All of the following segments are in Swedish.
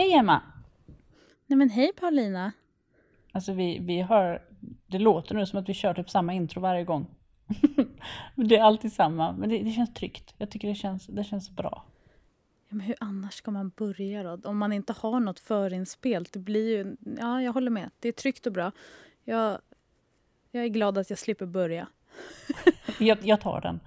Hej Emma! Nej men hej Paulina! Alltså vi, vi har, det låter nu som att vi kör typ samma intro varje gång. det är alltid samma, men det, det, känns tryggt. Jag tycker det känns, det känns bra. Ja, men hur annars ska man börja då? Om man inte har något förinspelat, det blir ju... Ja, jag håller med. Det är tryggt och bra. Jag, jag är glad att jag slipper börja. jag, jag tar den.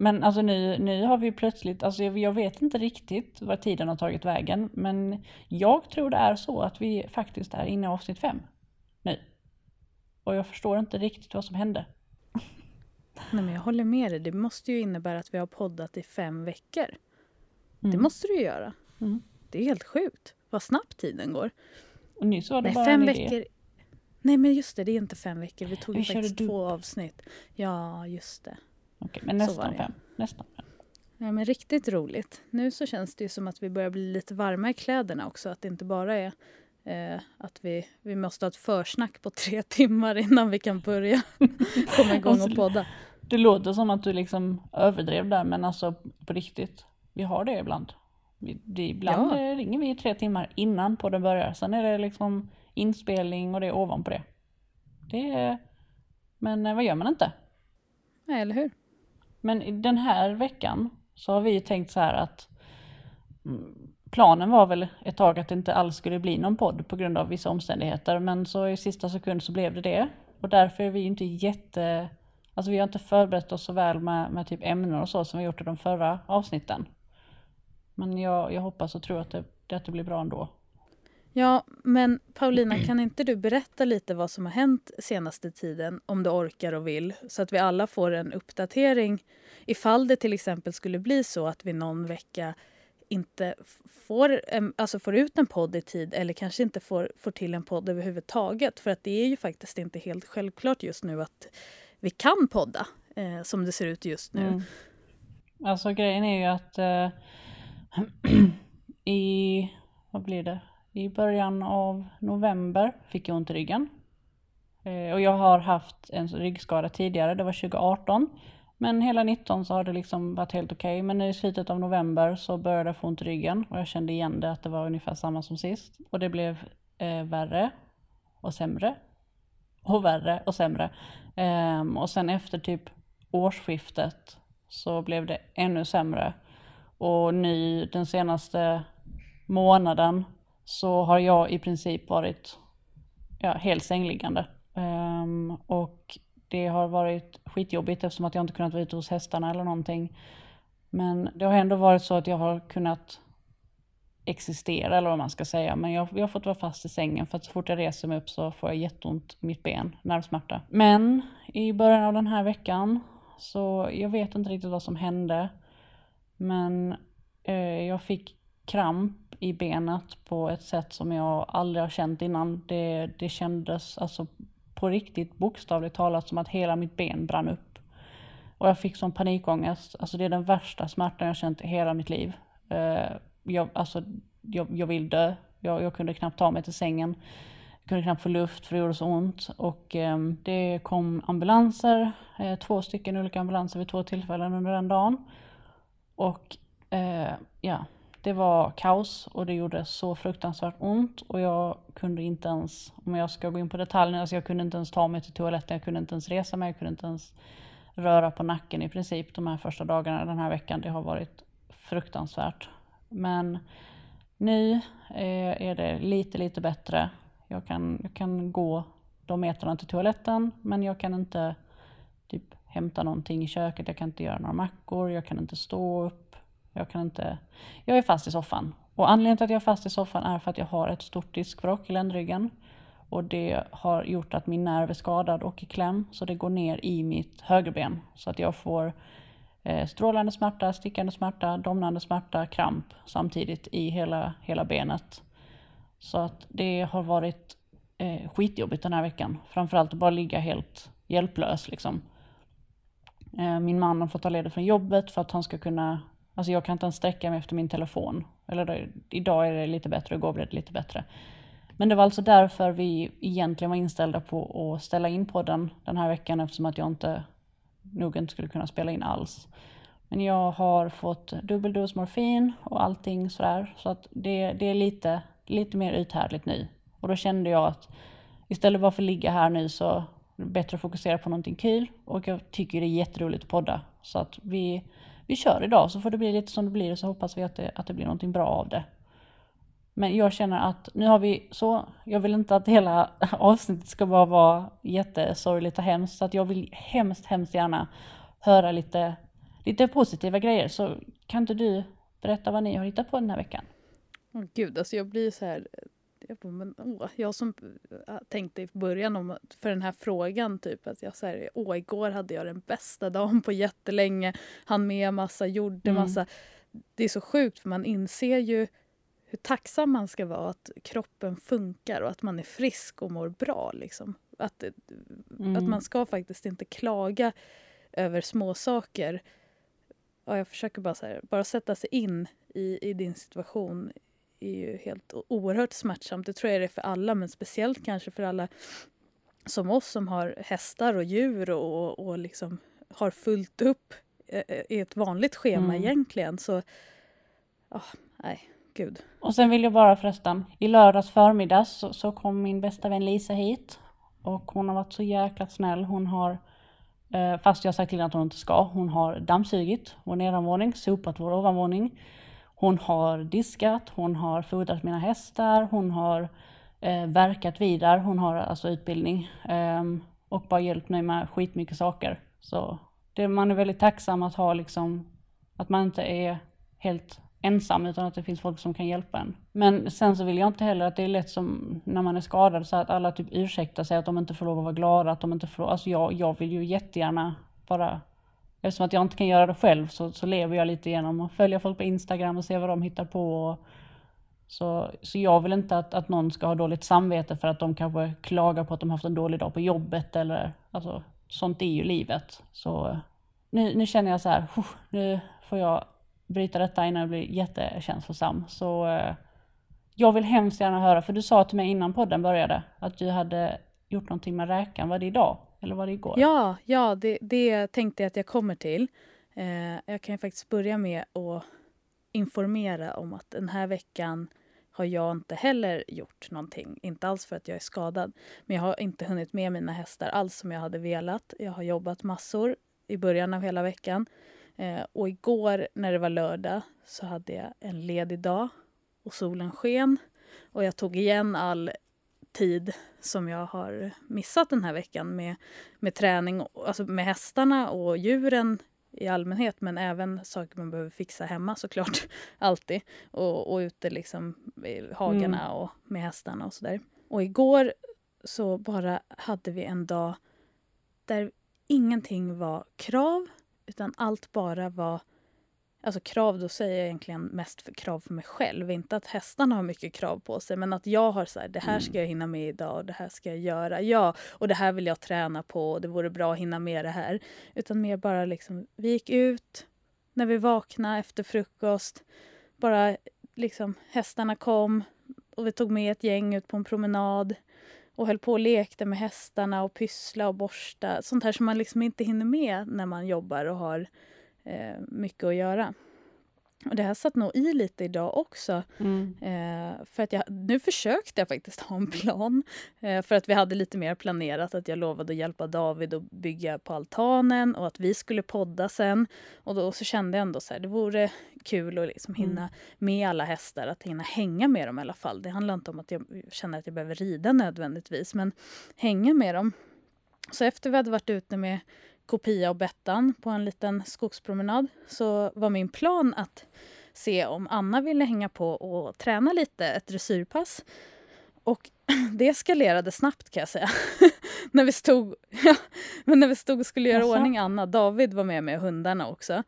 Men alltså nu, nu har vi plötsligt, alltså jag, jag vet inte riktigt var tiden har tagit vägen, men jag tror det är så att vi faktiskt är inne i avsnitt fem nu. Och jag förstår inte riktigt vad som hände. Nej, men jag håller med dig. Det måste ju innebära att vi har poddat i fem veckor. Mm. Det måste det ju göra. Mm. Det är helt sjukt vad snabbt tiden går. Och nyss var det Nej, bara fem en veckor. idé. Nej, men just det, det är inte fem veckor. Vi tog Vi faktiskt två avsnitt. Ja, just det. Okej, men nästan fem. Nästan fem. Ja, men riktigt roligt. Nu så känns det ju som att vi börjar bli lite varma i kläderna också. Att det inte bara är eh, att vi, vi måste ha ett försnack på tre timmar innan vi kan börja komma igång och podda. Det låter som att du liksom överdrev där, men alltså på riktigt. Vi har det ibland. Vi, det, ibland Ja. eh, ringer vi tre timmar innan podden börjar. Sen är det liksom inspelning och det är ovanpå det. Det är, men eh, vad gör man inte? Nej, eller hur? Men den här veckan så har vi tänkt så här att mm, planen var väl ett tag att det inte alls skulle bli någon podd på grund av vissa omständigheter. Men så i sista sekund så blev det det. Och därför är vi inte jätte... Alltså vi har inte förberett oss så väl med, med typ ämnen och så som vi gjort i de förra avsnitten. Men jag, jag hoppas och tror att det, att det blir bra ändå. Ja, men Paulina, kan inte du berätta lite vad som har hänt senaste tiden, om du orkar och vill, så att vi alla får en uppdatering ifall det till exempel skulle bli så att vi någon vecka inte får, alltså får ut en podd i tid eller kanske inte får, får till en podd överhuvudtaget. För att det är ju faktiskt inte helt självklart just nu att vi kan podda eh, som det ser ut just nu. Mm. Alltså grejen är ju att eh, i, vad blir det? I början av november fick jag ont i ryggen. Eh, och jag har haft en ryggskada tidigare, det var 2018. Men hela 19 så har det liksom varit helt okej. Men nu i slutet av november så började jag få ont i ryggen och jag kände igen det att det var ungefär samma som sist. Och det blev eh, värre och sämre. Och värre och sämre. Ehm, och sen efter typ årsskiftet så blev det ännu sämre. Och nu den senaste månaden så har jag i princip varit ja, helt sängliggande. Um, och det har varit skitjobbigt eftersom att jag inte kunnat vara ute hos hästarna eller någonting. Men det har ändå varit så att jag har kunnat existera eller vad man ska säga. Men jag, jag har fått vara fast i sängen för att så fort jag reser mig upp så får jag jätteont i mitt ben, nervsmärta. Men i början av den här veckan så jag vet inte riktigt vad som hände. Men eh, jag fick kramp i benet på ett sätt som jag aldrig har känt innan. Det, det kändes alltså på riktigt bokstavligt talat som att hela mitt ben brann upp. Och jag fick sån panikångest. Alltså det är den värsta smärtan jag känt i hela mitt liv. Eh, jag, alltså, jag, jag vill dö. Jag, jag kunde knappt ta mig till sängen. Jag kunde knappt få luft för det gjorde så ont. Och eh, det kom ambulanser, eh, två stycken olika ambulanser vid två tillfällen under den dagen. Och eh, ja, det var kaos och det gjorde så fruktansvärt ont. Och jag kunde inte ens, om jag ska gå in på detaljerna, alltså jag kunde inte ens ta mig till toaletten. Jag kunde inte ens resa mig, jag kunde inte ens röra på nacken i princip de här första dagarna den här veckan. Det har varit fruktansvärt. Men nu eh, är det lite, lite bättre. Jag kan, jag kan gå de metrarna till toaletten, men jag kan inte typ hämta någonting i köket. Jag kan inte göra några mackor, jag kan inte stå upp. Jag kan inte... Jag är fast i soffan. Och anledningen till att jag är fast i soffan är för att jag har ett stort diskbråck i ländryggen. Och det har gjort att min nerv är skadad och i kläm. Så det går ner i mitt högerben. Så att jag får eh, strålande smärta, stickande smärta, domnande smärta, kramp samtidigt i hela, hela benet. Så att det har varit eh, skitjobbigt den här veckan. Framförallt att bara ligga helt hjälplös liksom. Eh, min man har fått ta ledigt från jobbet för att han ska kunna, alltså jag kan inte ens sträcka mig efter min telefon. Eller då, idag är det lite bättre, igår blev det lite bättre. Men det var alltså därför vi egentligen var inställda på att ställa in podden den här veckan eftersom att jag inte, nog inte skulle kunna spela in alls. Men jag har fått dubbeldos morfin och allting sådär. Så att det, det är lite, lite mer uthärdligt nu. Och då kände jag att istället för att ligga här nu så är det bättre att fokusera på någonting kul. Och jag tycker det är jätteroligt att podda. Så att vi, vi kör idag så får det bli lite som det blir och så hoppas vi att det, att det blir någonting bra av det. Men jag känner att nu har vi så, jag vill inte att hela avsnittet ska bara vara jättesorgligt och hemskt. Så att jag vill hemskt, hemskt gärna höra lite, lite positiva grejer. Så kan inte du berätta vad ni har hittat på den här veckan? Oh, gud, alltså jag blir så här... Jag, bara, men, åh, jag som äh, tänkte i början om, för den här frågan, typ att jag här, åh, igår hade jag den bästa dagen på jättelänge, han med massa, gjorde Mm. massa. Det är så sjukt för man inser ju hur tacksam man ska vara att kroppen funkar och att man är frisk och mår bra. Liksom. Att, Mm. att man ska faktiskt inte klaga över små saker. Ja, jag försöker bara, här, bara sätta sig in i, i din situation är ju helt oerhört smärtsamt. Det tror jag det är för alla, men speciellt kanske för alla som oss som har hästar och djur och, och liksom har fullt upp eh, eh, i ett vanligt schema Mm. egentligen. Så, ah, nej, gud. Och sen vill jag bara förresten, i lördags förmiddags så, så kom min bästa vän Lisa hit. Och hon har varit så jäkla snäll. Hon har, eh, fast jag har sagt till henne att hon inte ska, hon har dammsugit vår nedanvåning, sopat vår ovanvåning. Hon har diskat, hon har fodrat mina hästar, hon har eh, verkat vidare, hon har alltså utbildning. eh, och bara hjälpt mig med skitmycket saker. Så det, man är väldigt tacksam att ha liksom, att man inte är helt ensam utan att det finns folk som kan hjälpa en. Men sen så vill jag inte heller att det är lätt som när man är skadad så att alla typ ursäktar sig att de inte får lov att vara glada, att de inte får Alltså jag, jag vill ju jättegärna bara Eftersom att jag inte kan göra det själv så, så lever jag lite genom att följa folk på Instagram och se vad de hittar på. Och, så, så jag vill inte att, att någon ska ha dåligt samvete för att de kanske klagar på att de haft en dålig dag på jobbet eller alltså sånt är ju livet. Så nu, nu känner jag så här, nu får jag bryta detta innan jag blir jättekänslosam. Så eh, jag vill hemskt gärna höra, för du sa till mig innan podden började att du hade gjort någonting med räkan. Var det idag? Eller var det igår? Ja, ja det, det tänkte jag att jag kommer till. Eh, jag kan ju faktiskt börja med att informera om att den här veckan har jag inte heller gjort någonting. Inte alls för att jag är skadad. Men jag har inte hunnit med mina hästar alls som jag hade velat. Jag har jobbat massor i början av hela veckan. Eh, och igår när det var lördag så hade jag en ledig dag och solen sken. Och jag tog igen all tid som jag har missat den här veckan med, med träning, alltså med hästarna och djuren i allmänhet men även saker man behöver fixa hemma såklart, alltid. Och, och ute liksom i hagarna och med hästarna och sådär. Och igår så bara hade vi en dag där ingenting var krav utan allt bara var Alltså krav, då säger jag egentligen mest för krav för mig själv. Inte att hästarna har mycket krav på sig, men att jag har så här, det här ska jag hinna med idag och det här ska jag göra. Ja, och det här vill jag träna på och det vore bra att hinna med det här. Utan mer bara liksom, vi gick ut när vi vaknade efter frukost. Bara liksom, hästarna kom och vi tog med ett gäng ut på en promenad och höll på och lekte med hästarna och pyssla och borsta. Sånt här som man liksom inte hinner med när man jobbar och har eh, mycket att göra. Och det här satt nog i lite idag också. Mm. Eh, för att jag, nu försökte jag faktiskt ha en plan. Eh, för att vi hade lite mer planerat att jag lovade att hjälpa David att bygga på altanen och att vi skulle podda sen. Och då så kände jag ändå så här, det vore kul att liksom hinna med alla hästar, att hinna hänga med dem i alla fall. Det handlar inte om att jag känner att jag behöver rida nödvändigtvis, men hänga med dem. Så efter vi hade varit ute med Kopia och Bettan på en liten skogspromenad så var min plan att se om Anna ville hänga på och träna lite, ett dressyrpass. Och det eskalerade snabbt kan jag säga. när vi stod men när vi stod och skulle göra Jaså? ordning Anna, David var med med hundarna också.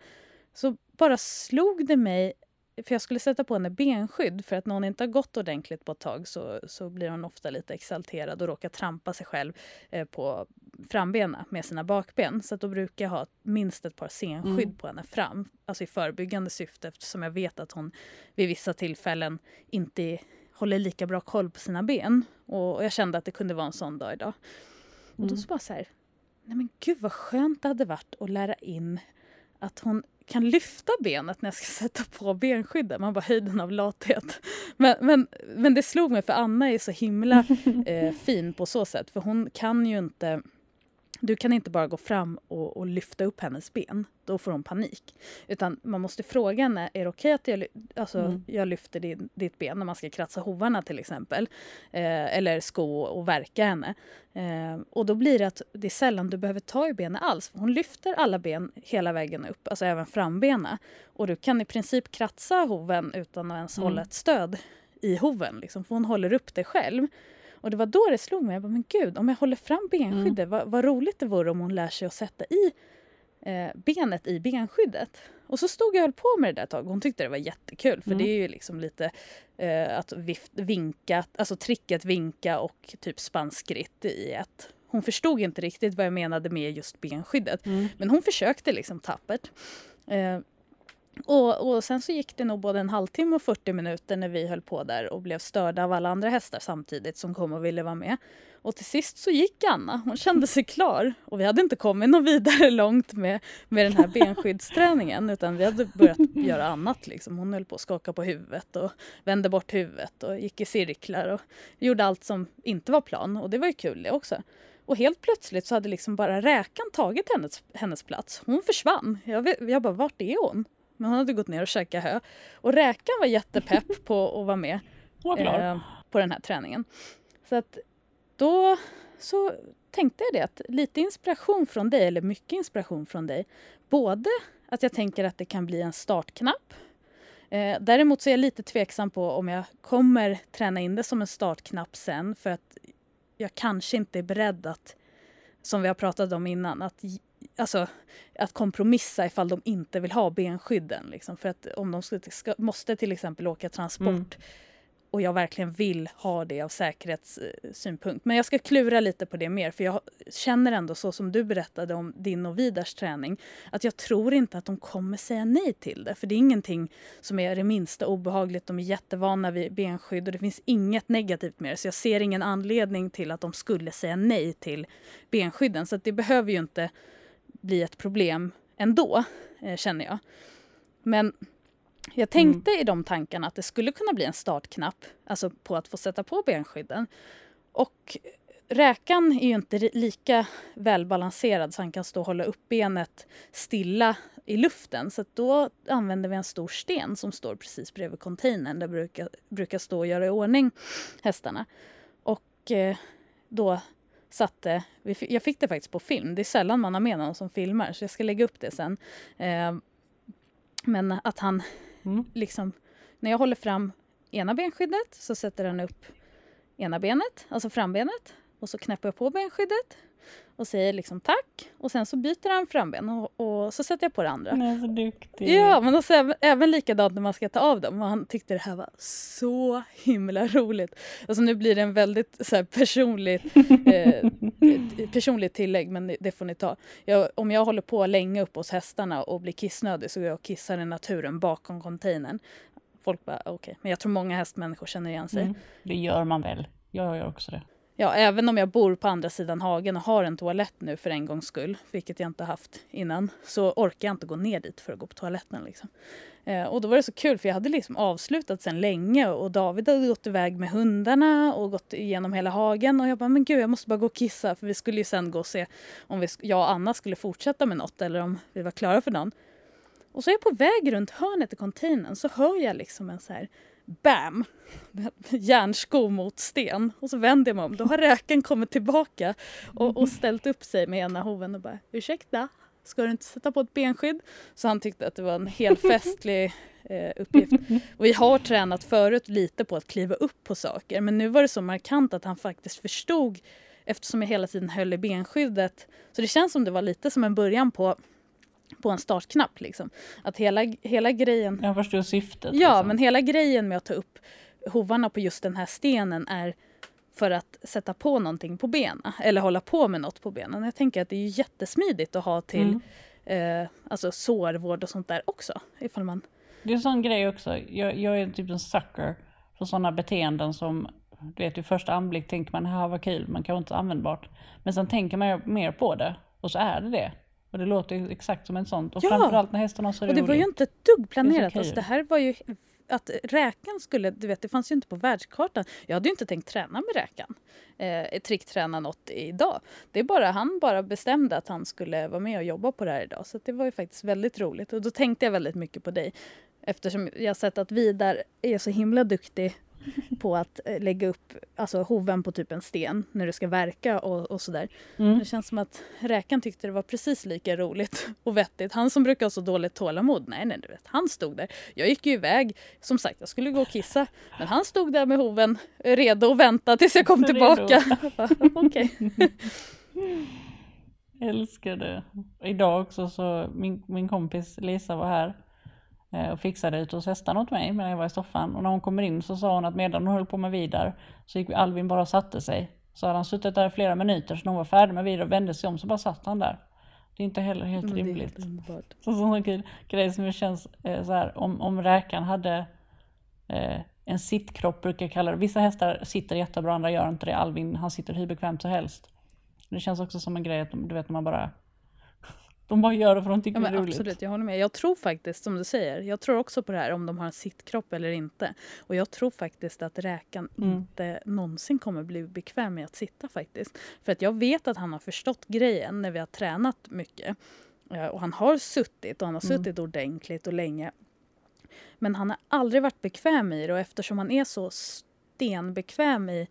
Så bara slog det mig, för jag skulle sätta på henne benskydd för att när hon inte har gått ordentligt på ett tag så, så blir hon ofta lite exalterad och råkar trampa sig själv eh, på frambenen med sina bakben. Så att då brukar jag ha minst ett par senskydd Mm. på henne fram, alltså i förebyggande syfte eftersom jag vet att hon vid vissa tillfällen inte håller lika bra koll på sina ben. Och, och jag kände att det kunde vara en sån dag idag. Och då Mm. så bara så här, nej men gud vad skönt det hade varit att lära in att hon kan lyfta benet när jag ska sätta på benskyddet. Man bara höjden av lathet. Men, men, men det slog mig för Anna är så himla eh, fin på så sätt för hon kan ju inte du kan inte bara gå fram och, och, lyfta upp hennes ben. Då får hon panik. Utan man måste fråga henne, är det okej okay att jag, alltså, mm. jag lyfter din, ditt ben när man ska kratsa hovarna till exempel? Eh, eller sko och verka henne. Eh, och då blir det att det är sällan du behöver ta i benet alls. Hon lyfter alla ben hela vägen upp, alltså även frambenen. Och du kan i princip kratsa hoven utan att ens mm. hålla ett stöd i hoven. Liksom, för hon håller upp det själv. Och det var då det slog mig, jag bara, men gud, om jag håller fram benskyddet, mm. vad, vad, roligt det vore om hon lär sig att sätta i eh, benet i benskyddet. Och så stod jag och höll på med det där ett tag. Hon tyckte det var jättekul för mm. det är ju liksom lite eh, att vift, vinka, alltså tricket vinka och typ spanskritt i ett. Hon förstod inte riktigt vad jag menade med just benskyddet. Mm. Men hon försökte liksom tappert. Eh, och, och, sen så gick det nog både en halvtimme och 40 minuter när vi höll på där och blev störda av alla andra hästar samtidigt som kom och ville vara med. Och till sist så gick Anna, hon kände sig klar. Och vi hade inte kommit något vidare långt med, med den här benskyddsträningen utan vi hade börjat göra annat. Liksom. Hon höll på att skaka på huvudet och vände bort huvudet och gick i cirklar och gjorde allt som inte var plan. Och det var ju kul det också. Och helt plötsligt så hade liksom bara räkan tagit hennes, hennes plats. Hon försvann. Jag, jag bara, vart är hon? Men hon hade gått ner och käkat hö. Och räkan var jättepepp på att vara med eh, på den här träningen. Så att då så tänkte jag det att lite inspiration från dig, eller mycket inspiration från dig. Både att jag tänker att det kan bli en startknapp. Eh, däremot så är jag lite tveksam på om jag kommer träna in det som en startknapp sen för att jag kanske inte är beredd att, som vi har pratat om innan, att alltså, att kompromissa ifall de inte vill ha benskydden. Liksom. För att om de ska, ska, måste till exempel åka transport mm. och jag verkligen vill ha det av säkerhetssynpunkt. Men jag ska klura lite på det mer för jag känner ändå så som du berättade om din och Vidars träning att jag tror inte att de kommer säga nej till det. För det är ingenting som är det minsta obehagligt. De är jättevana vid benskydd och det finns inget negativt med det. Så jag ser ingen anledning till att de skulle säga nej till benskydden. Så det behöver ju inte bli ett problem ändå, eh, känner jag. Men jag tänkte mm. i de tankarna att det skulle kunna bli en startknapp, alltså på att få sätta på benskydden. Och räkan är ju inte lika välbalanserad så han kan stå och hålla upp benet stilla i luften. Så då använder vi en stor sten som står precis bredvid containern där brukar, brukar stå och göra i ordning hästarna. Och eh, då satte, jag fick det faktiskt på film, det är sällan man har med någon som filmar så jag ska lägga upp det sen. Eh, men att han mm. liksom, när jag håller fram ena benskyddet så sätter han upp ena benet, alltså frambenet och så knäpper jag på benskyddet och säger liksom tack och sen så byter han framben och, och så sätter jag på det andra. Nej, så duktig. Ja, men också, även, även likadant när man ska ta av dem och han tyckte det här var så himla roligt. Alltså nu blir det en väldigt så här, personligt, eh, personligt tillägg men det, det får ni ta. Jag, om jag håller på länge uppe hos hästarna och blir kissnödig så går jag och kissar i naturen bakom containern. Folk bara okej, okay. men jag tror många hästmänniskor känner igen sig. Mm, det gör man väl. Jag gör också det ja, även om jag bor på andra sidan hagen och har en toalett nu för en gångs skull, vilket jag inte haft innan, så orkar jag inte gå ner dit för att gå på toaletten. Liksom. Eh, och då var det så kul för jag hade liksom avslutat sen länge och David hade gått iväg med hundarna och gått igenom hela hagen och jag bara, men gud jag måste bara gå och kissa för vi skulle ju sen gå och se om vi, jag och Anna skulle fortsätta med något eller om vi var klara för dagen. Och så är jag på väg runt hörnet i containern så hör jag liksom en så här bam! Järnsko mot sten. Och så vänder jag mig om. Då har räken kommit tillbaka och, och ställt upp sig med ena hoven och bara ursäkta, ska du inte sätta på ett benskydd? Så han tyckte att det var en helt festlig eh, uppgift. Och vi har tränat förut lite på att kliva upp på saker men nu var det så markant att han faktiskt förstod eftersom jag hela tiden höll i benskyddet. Så det känns som det var lite som en början på på en startknapp. Liksom. Att hela, hela grejen... Jag förstår syftet. Ja, liksom. men hela grejen med att ta upp hovarna på just den här stenen är för att sätta på någonting på benen eller hålla på med något på benen. Jag tänker att det är jättesmidigt att ha till mm. eh, alltså sårvård och sånt där också. Ifall man... Det är en sån grej också. Jag, jag är typ en sucker för sådana beteenden som du vet, i första anblick tänker man här var kul men kanske inte användbart. Men sen tänker man mer på det och så är det det. Och det låter ju exakt som en sånt. Och Ja! framförallt när hästen har så Och roligt. det var ju inte ett dugg planerat. kul. Alltså, det här var ju att räkan skulle, du vet det fanns ju inte på världskartan. Jag hade ju inte tänkt träna med räkan. Eh, trickträna något idag. Det är bara, han bara bestämde att han skulle vara med och jobba på det här idag. Så det var ju faktiskt väldigt roligt. Och då tänkte jag väldigt mycket på dig. Eftersom jag sett att Vidar är så himla duktig på att eh, lägga upp alltså, hoven på typ en sten när du ska verka och, och sådär. Mm. Det känns som att räkan tyckte det var precis lika roligt och vettigt. Han som brukar ha så dåligt tålamod, nej nej du vet, han stod där. Jag gick ju iväg, som sagt jag skulle gå och kissa, men han stod där med hoven eh, redo att vänta tills jag kom tillbaka. Okej. Älskar det. Idag också så min, min kompis Lisa var här och fixade ut hos hästarna åt mig medan jag var i soffan. Och när hon kommer in så sa hon att medan hon höll på med Vidar så gick Alvin bara och satte sig. Så hade han suttit där i flera minuter så när hon var färdig med Vidar och vände sig om så bara satt han där. Det är inte heller helt är rimligt. Så sån kul grej som känns eh, så här om, om räkan hade eh, en sittkropp brukar jag kalla det. Vissa hästar sitter jättebra, andra gör inte det. Alvin han sitter hur bekvämt som helst. Det känns också som en grej att du vet när man bara de bara gör det för de tycker Ja, det är roligt. absolut, jag håller med. Jag tror faktiskt, som du säger, jag tror också på det här om de har en sittkropp eller inte. Och jag tror faktiskt att räkan Mm. inte någonsin kommer bli bekväm med att sitta faktiskt. För att jag vet att han har förstått grejen när vi har tränat mycket. Eh, Och han har suttit och han har Mm. suttit ordentligt och länge. Men han har aldrig varit bekväm i det och eftersom han är så stenbekväm i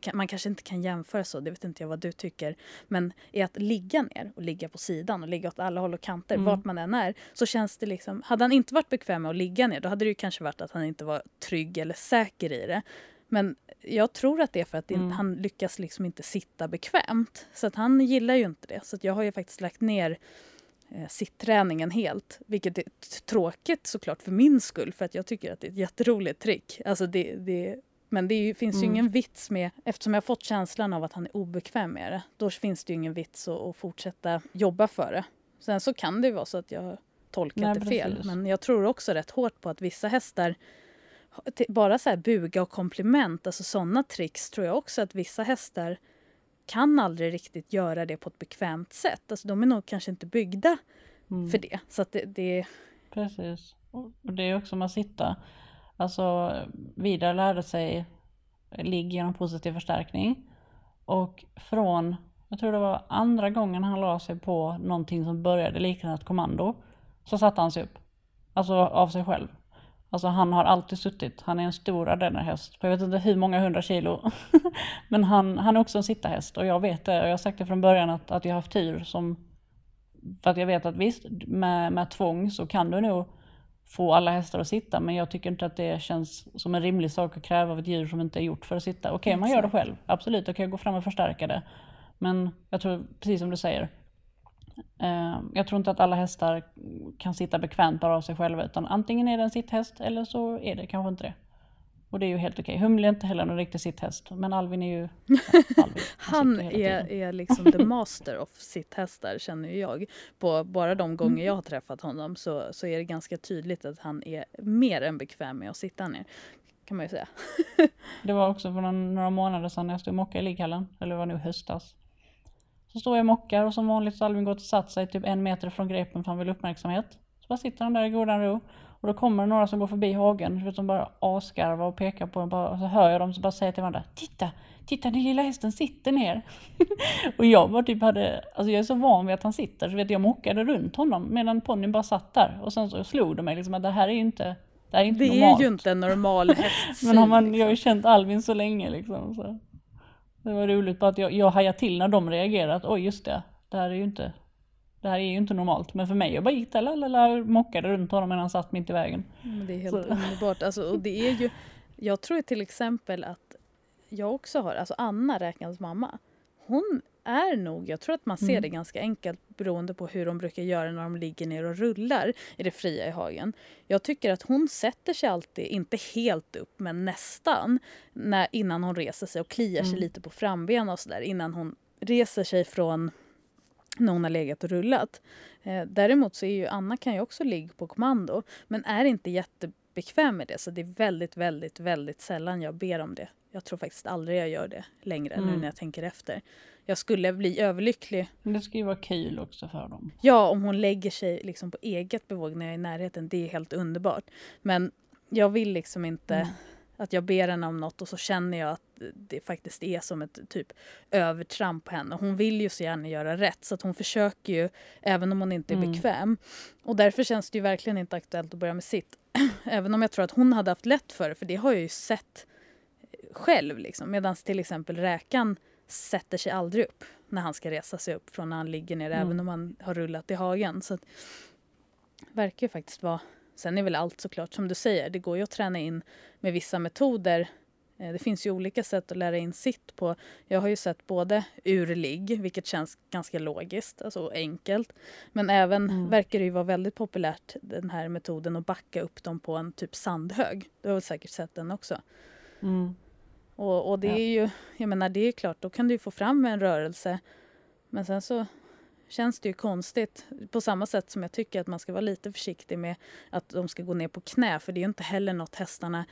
kan, man kanske inte kan jämföra så, det vet inte jag vad du tycker. Men i att ligga ner och ligga på sidan och ligga åt alla håll och kanter, Mm. vart man än är, så känns det liksom... Hade han inte varit bekväm med att ligga ner, då hade det ju kanske varit att han inte var trygg eller säker i det. Men jag tror att det är för att Mm. han lyckas liksom inte sitta bekvämt. Så att han gillar ju inte det. Så jag har ju faktiskt lagt ner eh, sittträningen helt. Vilket är tråkigt såklart för min skull, för att jag tycker att det är ett jätteroligt trick. Alltså det, det, men det ju, finns ju Mm. ingen vits med, eftersom jag har fått känslan av att han är obekväm med det, då finns det ju ingen vits att, att fortsätta jobba för det. Sen så kan det ju vara så att jag tolkat Nej, det fel, precis. men jag tror också rätt hårt på att vissa hästar bara så här buga och komplement, alltså sådana tricks tror jag också att vissa hästar kan aldrig riktigt göra det på ett bekvämt sätt. Alltså de är nog kanske inte byggda Mm. för det. Så det, det Precis. Och det är också att sitta. Alltså Vidar lärde sig eh, ligg genom positiv förstärkning. Och från, jag tror det var andra gången han la sig på någonting som började likna ett kommando. Så satte han sig upp. Alltså av sig själv. Alltså han har alltid suttit. Han är en stor ardennerhäst. på Jag vet inte hur många hundra kilo. Men han, han är också en sittarhäst. Och jag vet det. Och jag har sagt det från början att, att jag har haft tur som för att jag vet att visst, med, med tvång så kan du nog få alla hästar att sitta, men jag tycker inte att det känns som en rimlig sak att kräva av ett djur som inte är gjort för att sitta. Okej, man gör det själv. Absolut, då kan jag gå fram och förstärka det. Men jag tror, precis som du säger, eh, jag tror inte att alla hästar kan sitta bekvämt bara av sig själva, utan antingen är det en sitthäst eller så är det kanske inte det. Och det är ju helt okej. Humle är inte heller någon riktig sitthäst, men Alvin är ju... Ja, Alvin, Han hela är, är liksom the master of sitthästar känner ju jag. På bara de gånger jag har träffat honom så, så är det ganska tydligt att han är mer än bekväm med att sitta ner. Kan man ju säga. Det var också för några, några månader sedan när jag stod och mockade i ligghallen, eller det var nu höstas. Så står jag och mockar och som vanligt så Alvin gått och satt sig typ en meter från grepen för han vill uppmärksamhet. Så bara sitter han där i godan ro. Och då kommer det några som går förbi hagen, vet, som bara asgarvar och pekar på en. Bara, och så hör jag dem så bara säger till varandra Titta! Titta den lilla hästen sitter ner! och jag bara typ hade, alltså jag är så van vid att han sitter så vet jag mockade runt honom medan ponnyn bara satt där. Och sen så slog det mig liksom att det här är ju inte, det är inte Det normalt. är ju inte en normal hästsyn. Men har man, jag har ju liksom. känt Alvin så länge liksom. Så. Det var roligt bara att jag, jag hajade till när de reagerade att oj just det, det här är ju inte, det här är ju inte normalt. Men för mig, jag bara gick där lalala, mockade runt honom medan han satt mitt i vägen. Men det är helt Så. underbart. Alltså, och det är ju, jag tror till exempel att jag också har, alltså Anna, räkans mamma, hon är nog, jag tror att man ser Mm. det ganska enkelt beroende på hur de brukar göra när de ligger ner och rullar i det fria i hagen. Jag tycker att hon sätter sig alltid, inte helt upp, men nästan, när, innan hon reser sig och kliar sig Mm. lite på frambenen och sådär, innan hon reser sig från när hon har legat och rullat. Eh, däremot så är ju Anna kan ju också ligga på kommando men är inte bekväm med det. Så det är väldigt, väldigt, väldigt sällan jag ber om det. Jag tror faktiskt aldrig jag gör det längre mm. nu när jag tänker efter. Jag skulle bli överlycklig. Men det ska ju vara kul också för dem. Ja, om hon lägger sig liksom på eget bevåg när jag är i närheten. Det är helt underbart. Men jag vill liksom inte mm. Att jag ber henne om något och så känner jag att det faktiskt är som ett typ övertramp på henne. Hon vill ju så gärna göra rätt så att hon försöker ju även om hon inte är mm. bekväm. Och därför känns det ju verkligen inte aktuellt att börja med sitt. även om jag tror att hon hade haft lätt för det, för det har jag ju sett själv. Liksom. Medan till exempel räkan sätter sig aldrig upp när han ska resa sig upp från när han ligger ner, mm. även om han har rullat i hagen. Så att, verkar ju faktiskt vara... Sen är väl allt såklart som du säger, det går ju att träna in med vissa metoder. Eh, det finns ju olika sätt att lära in sitt på. Jag har ju sett både urligg, vilket känns ganska logiskt, alltså enkelt. Men även mm. verkar det ju vara väldigt populärt den här metoden att backa upp dem på en typ sandhög. Du har väl säkert sett den också? Mm. Och, och det är ju, jag menar det är klart, då kan du få fram en rörelse. Men sen så känns det ju konstigt. På samma sätt som jag tycker att man ska vara lite försiktig med att de ska gå ner på knä. För det är ju inte heller något hästarna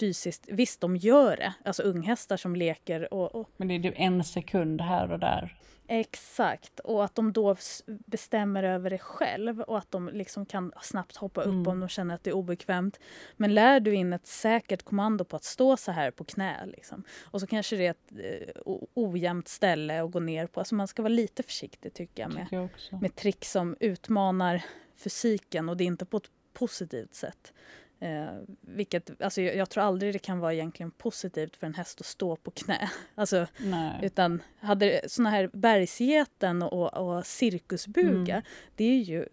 fysiskt... Visst, de gör det. Alltså unghästar som leker och, och... Men det är ju en sekund här och där. Exakt, och att de då bestämmer över det själv och att de liksom kan snabbt hoppa upp mm. om de känner att det är obekvämt. Men lär du in ett säkert kommando på att stå så här på knä liksom. och så kanske det är ett eh, ojämnt ställe att gå ner på. Alltså man ska vara lite försiktig tycker jag med, tycker jag med trick som utmanar fysiken och det är inte på ett positivt sätt. Eh, vilket, alltså jag, jag, tror aldrig det kan vara egentligen positivt för en häst att stå på knä. Alltså, utan hade såna här bergsgeten och, och cirkusbuga, mm. det är ju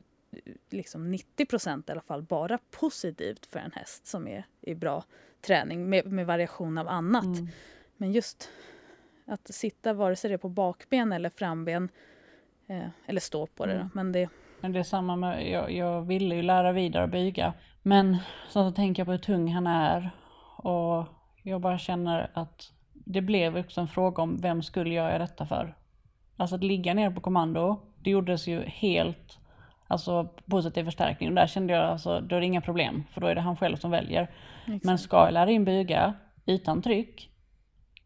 liksom 90 procent i alla fall bara positivt för en häst som är i bra träning med, med variation av annat. Mm. Men just att sitta vare sig det är på bakben eller framben eh, eller stå på det. Mm. Men det men det är samma med, jag, jag ville ju lära vidare att bygga. Men så tänker jag på hur tung han är. Och jag bara känner att det blev också en fråga om vem skulle jag göra detta för? Alltså att ligga ner på kommando, det gjordes ju helt alltså positiv förstärkning. Och där kände jag alltså, då är det inga problem, för då är det han själv som väljer. Exakt. Men ska jag lära in bygga utan tryck,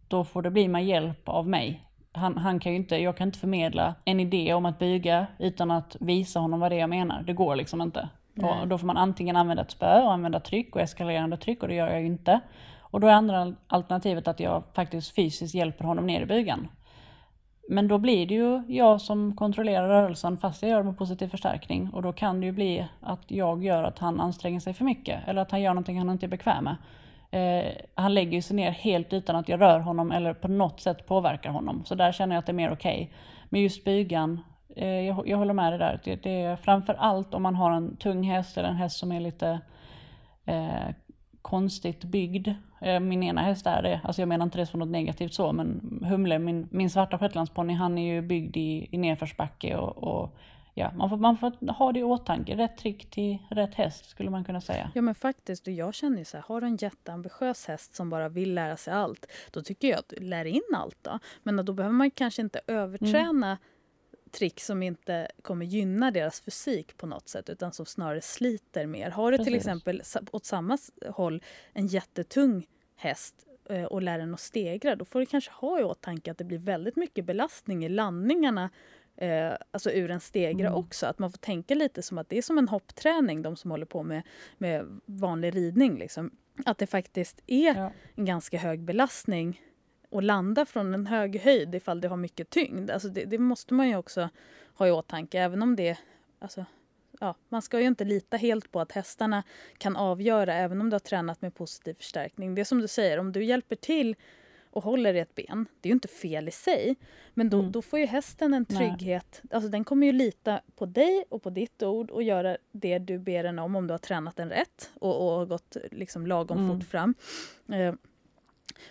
då får det bli med hjälp av mig han, han kan ju inte, jag kan inte förmedla en idé om att bygga utan att visa honom vad det är jag menar. Det går liksom inte. Och då får man antingen använda ett spö och använda tryck och eskalerande tryck och det gör jag ju inte. Och då är andra alternativet att jag faktiskt fysiskt hjälper honom ner i bygeln. Men då blir det ju jag som kontrollerar rörelsen fast jag gör det med positiv förstärkning. Och då kan det ju bli att jag gör att han anstränger sig för mycket. Eller att han gör någonting han inte är bekväm med. Eh, han lägger sig ner helt utan att jag rör honom eller på något sätt påverkar honom. Så där känner jag att det är mer okej. Okay. Men just bygan, eh, jag, jag, håller med dig där. Det, det är framför allt om man har en tung häst eller en häst som är lite eh, konstigt byggd. Eh, min ena häst är det, alltså jag menar inte det som något negativt så, men Humle, min, min svarta shetlandsponny, han är ju byggd i, i nedförsbacke och, och ja, man, får, man får ha det i åtanke. Rätt trick till rätt häst skulle man kunna säga. Ja men faktiskt, och jag känner ju så här, har du en jätteambitiös häst som bara vill lära sig allt, då tycker jag att lär in allt då. Men då behöver man kanske inte överträna mm. trick som inte kommer gynna deras fysik på något sätt utan som snarare sliter mer. Har du Precis. till exempel åt samma håll en jättetung häst eh, och lär den att stegra, då får du kanske ha i åtanke att det blir väldigt mycket belastning i landningarna eh, alltså ur en stegra mm. också. Att man får tänka lite som att det är som en hoppträning, de som håller på med, med vanlig ridning. Liksom. Att det faktiskt är ja. en ganska hög belastning att landa från en hög höjd ifall det har mycket tyngd. Alltså det, det måste man ju också ha i åtanke, även om det... Alltså, ja, man ska ju inte lita helt på att hästarna kan avgöra, även om du har tränat med positiv förstärkning. Det är som du säger, om du hjälper till och håller i ett ben. Det är ju inte fel i sig. Men då, mm. då får ju hästen en trygghet. Nej. Alltså den kommer ju lita på dig och på ditt ord och göra det du ber den om, om du har tränat den rätt och, och gått liksom lagom mm. fort fram. Eh,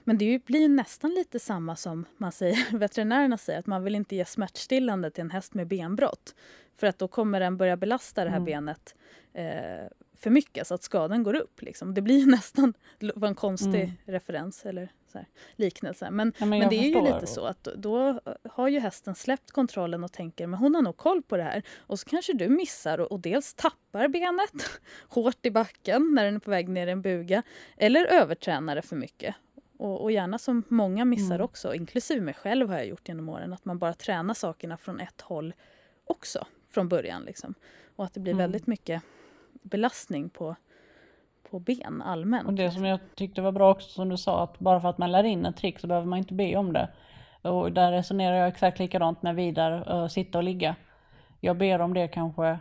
men det blir nästan lite samma som man säger, veterinärerna säger, att man vill inte ge smärtstillande till en häst med benbrott. För att då kommer den börja belasta det här mm. benet eh, för mycket så att skadan går upp. Liksom. Det blir nästan, det var en konstig Mm. referens eller här, liknelse. Men, Ja, men men det är ju lite så att då har ju hästen släppt kontrollen och tänker men hon har nog koll på det här. Och så kanske du missar och, och dels tappar benet hårt i backen när den är på väg ner i en buga. Eller övertränar det för mycket. Och, och gärna som många missar Mm. också, inklusive mig själv har jag gjort genom åren, att man bara tränar sakerna från ett håll också från början. Liksom. Och att det blir Mm. väldigt mycket belastning på, på ben allmänt. Och det som jag tyckte var bra också som du sa att bara för att man lär in ett trick så behöver man inte be om det. Och där resonerar jag exakt likadant med Vidar, uh, sitta och ligga. Jag ber om det kanske,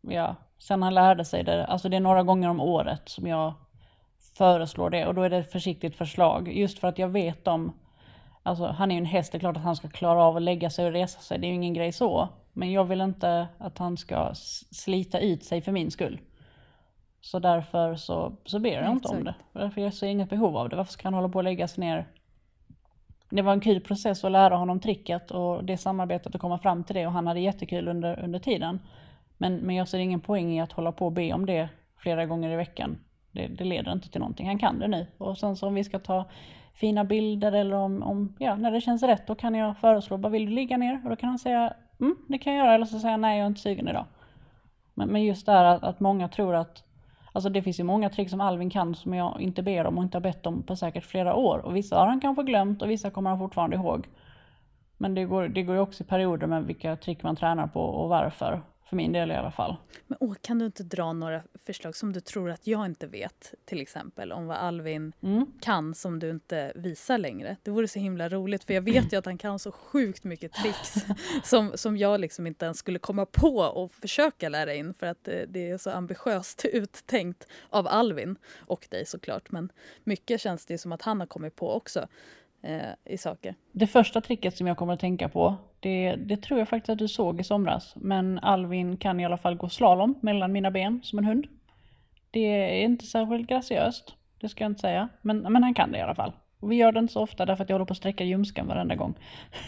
ja, sen han lärde sig det. Alltså det är några gånger om året som jag föreslår det och då är det ett försiktigt förslag. Just för att jag vet om, alltså han är ju en häst, det är klart att han ska klara av att lägga sig och resa sig, det är ju ingen grej så. Men jag vill inte att han ska slita ut sig för min skull. Så därför så, så ber jag inte om det. Därför jag ser inget behov av det. Varför ska han hålla på och lägga sig ner? Det var en kul process att lära honom tricket och det samarbetet att komma fram till det och han hade jättekul under, under tiden. Men, men jag ser ingen poäng i att hålla på och be om det flera gånger i veckan. Det, det leder inte till någonting. Han kan det nu. Och sen så om vi ska ta fina bilder eller om, om ja, när det känns rätt då kan jag föreslå, bara vill du ligga ner? Och då kan han säga, mm, det kan jag göra. Eller så säger han, nej jag är inte sugen idag. Men, men just det här att, att många tror att Alltså det finns ju många trick som Alvin kan som jag inte ber om och inte har bett om på säkert flera år. Och vissa har han kanske glömt och vissa kommer han fortfarande ihåg. Men det går, det går ju också i perioder med vilka trick man tränar på och varför. För min del i alla fall. Men åh, kan du inte dra några förslag som du tror att jag inte vet? Till exempel om vad Alvin Mm. kan som du inte visar längre. Det vore så himla roligt för jag vet ju att han kan så sjukt mycket tricks som, som jag liksom inte ens skulle komma på och försöka lära in för att det, det är så ambitiöst uttänkt av Alvin och dig såklart. Men mycket känns det som att han har kommit på också eh, i saker. Det första tricket som jag kommer att tänka på, det, det tror jag faktiskt att du såg i somras. Men Alvin kan i alla fall gå slalom mellan mina ben som en hund. Det är inte särskilt graciöst, det ska jag inte säga. Men, men han kan det i alla fall. Och vi gör det inte så ofta därför att jag håller på att sträcka ljumsken varenda gång.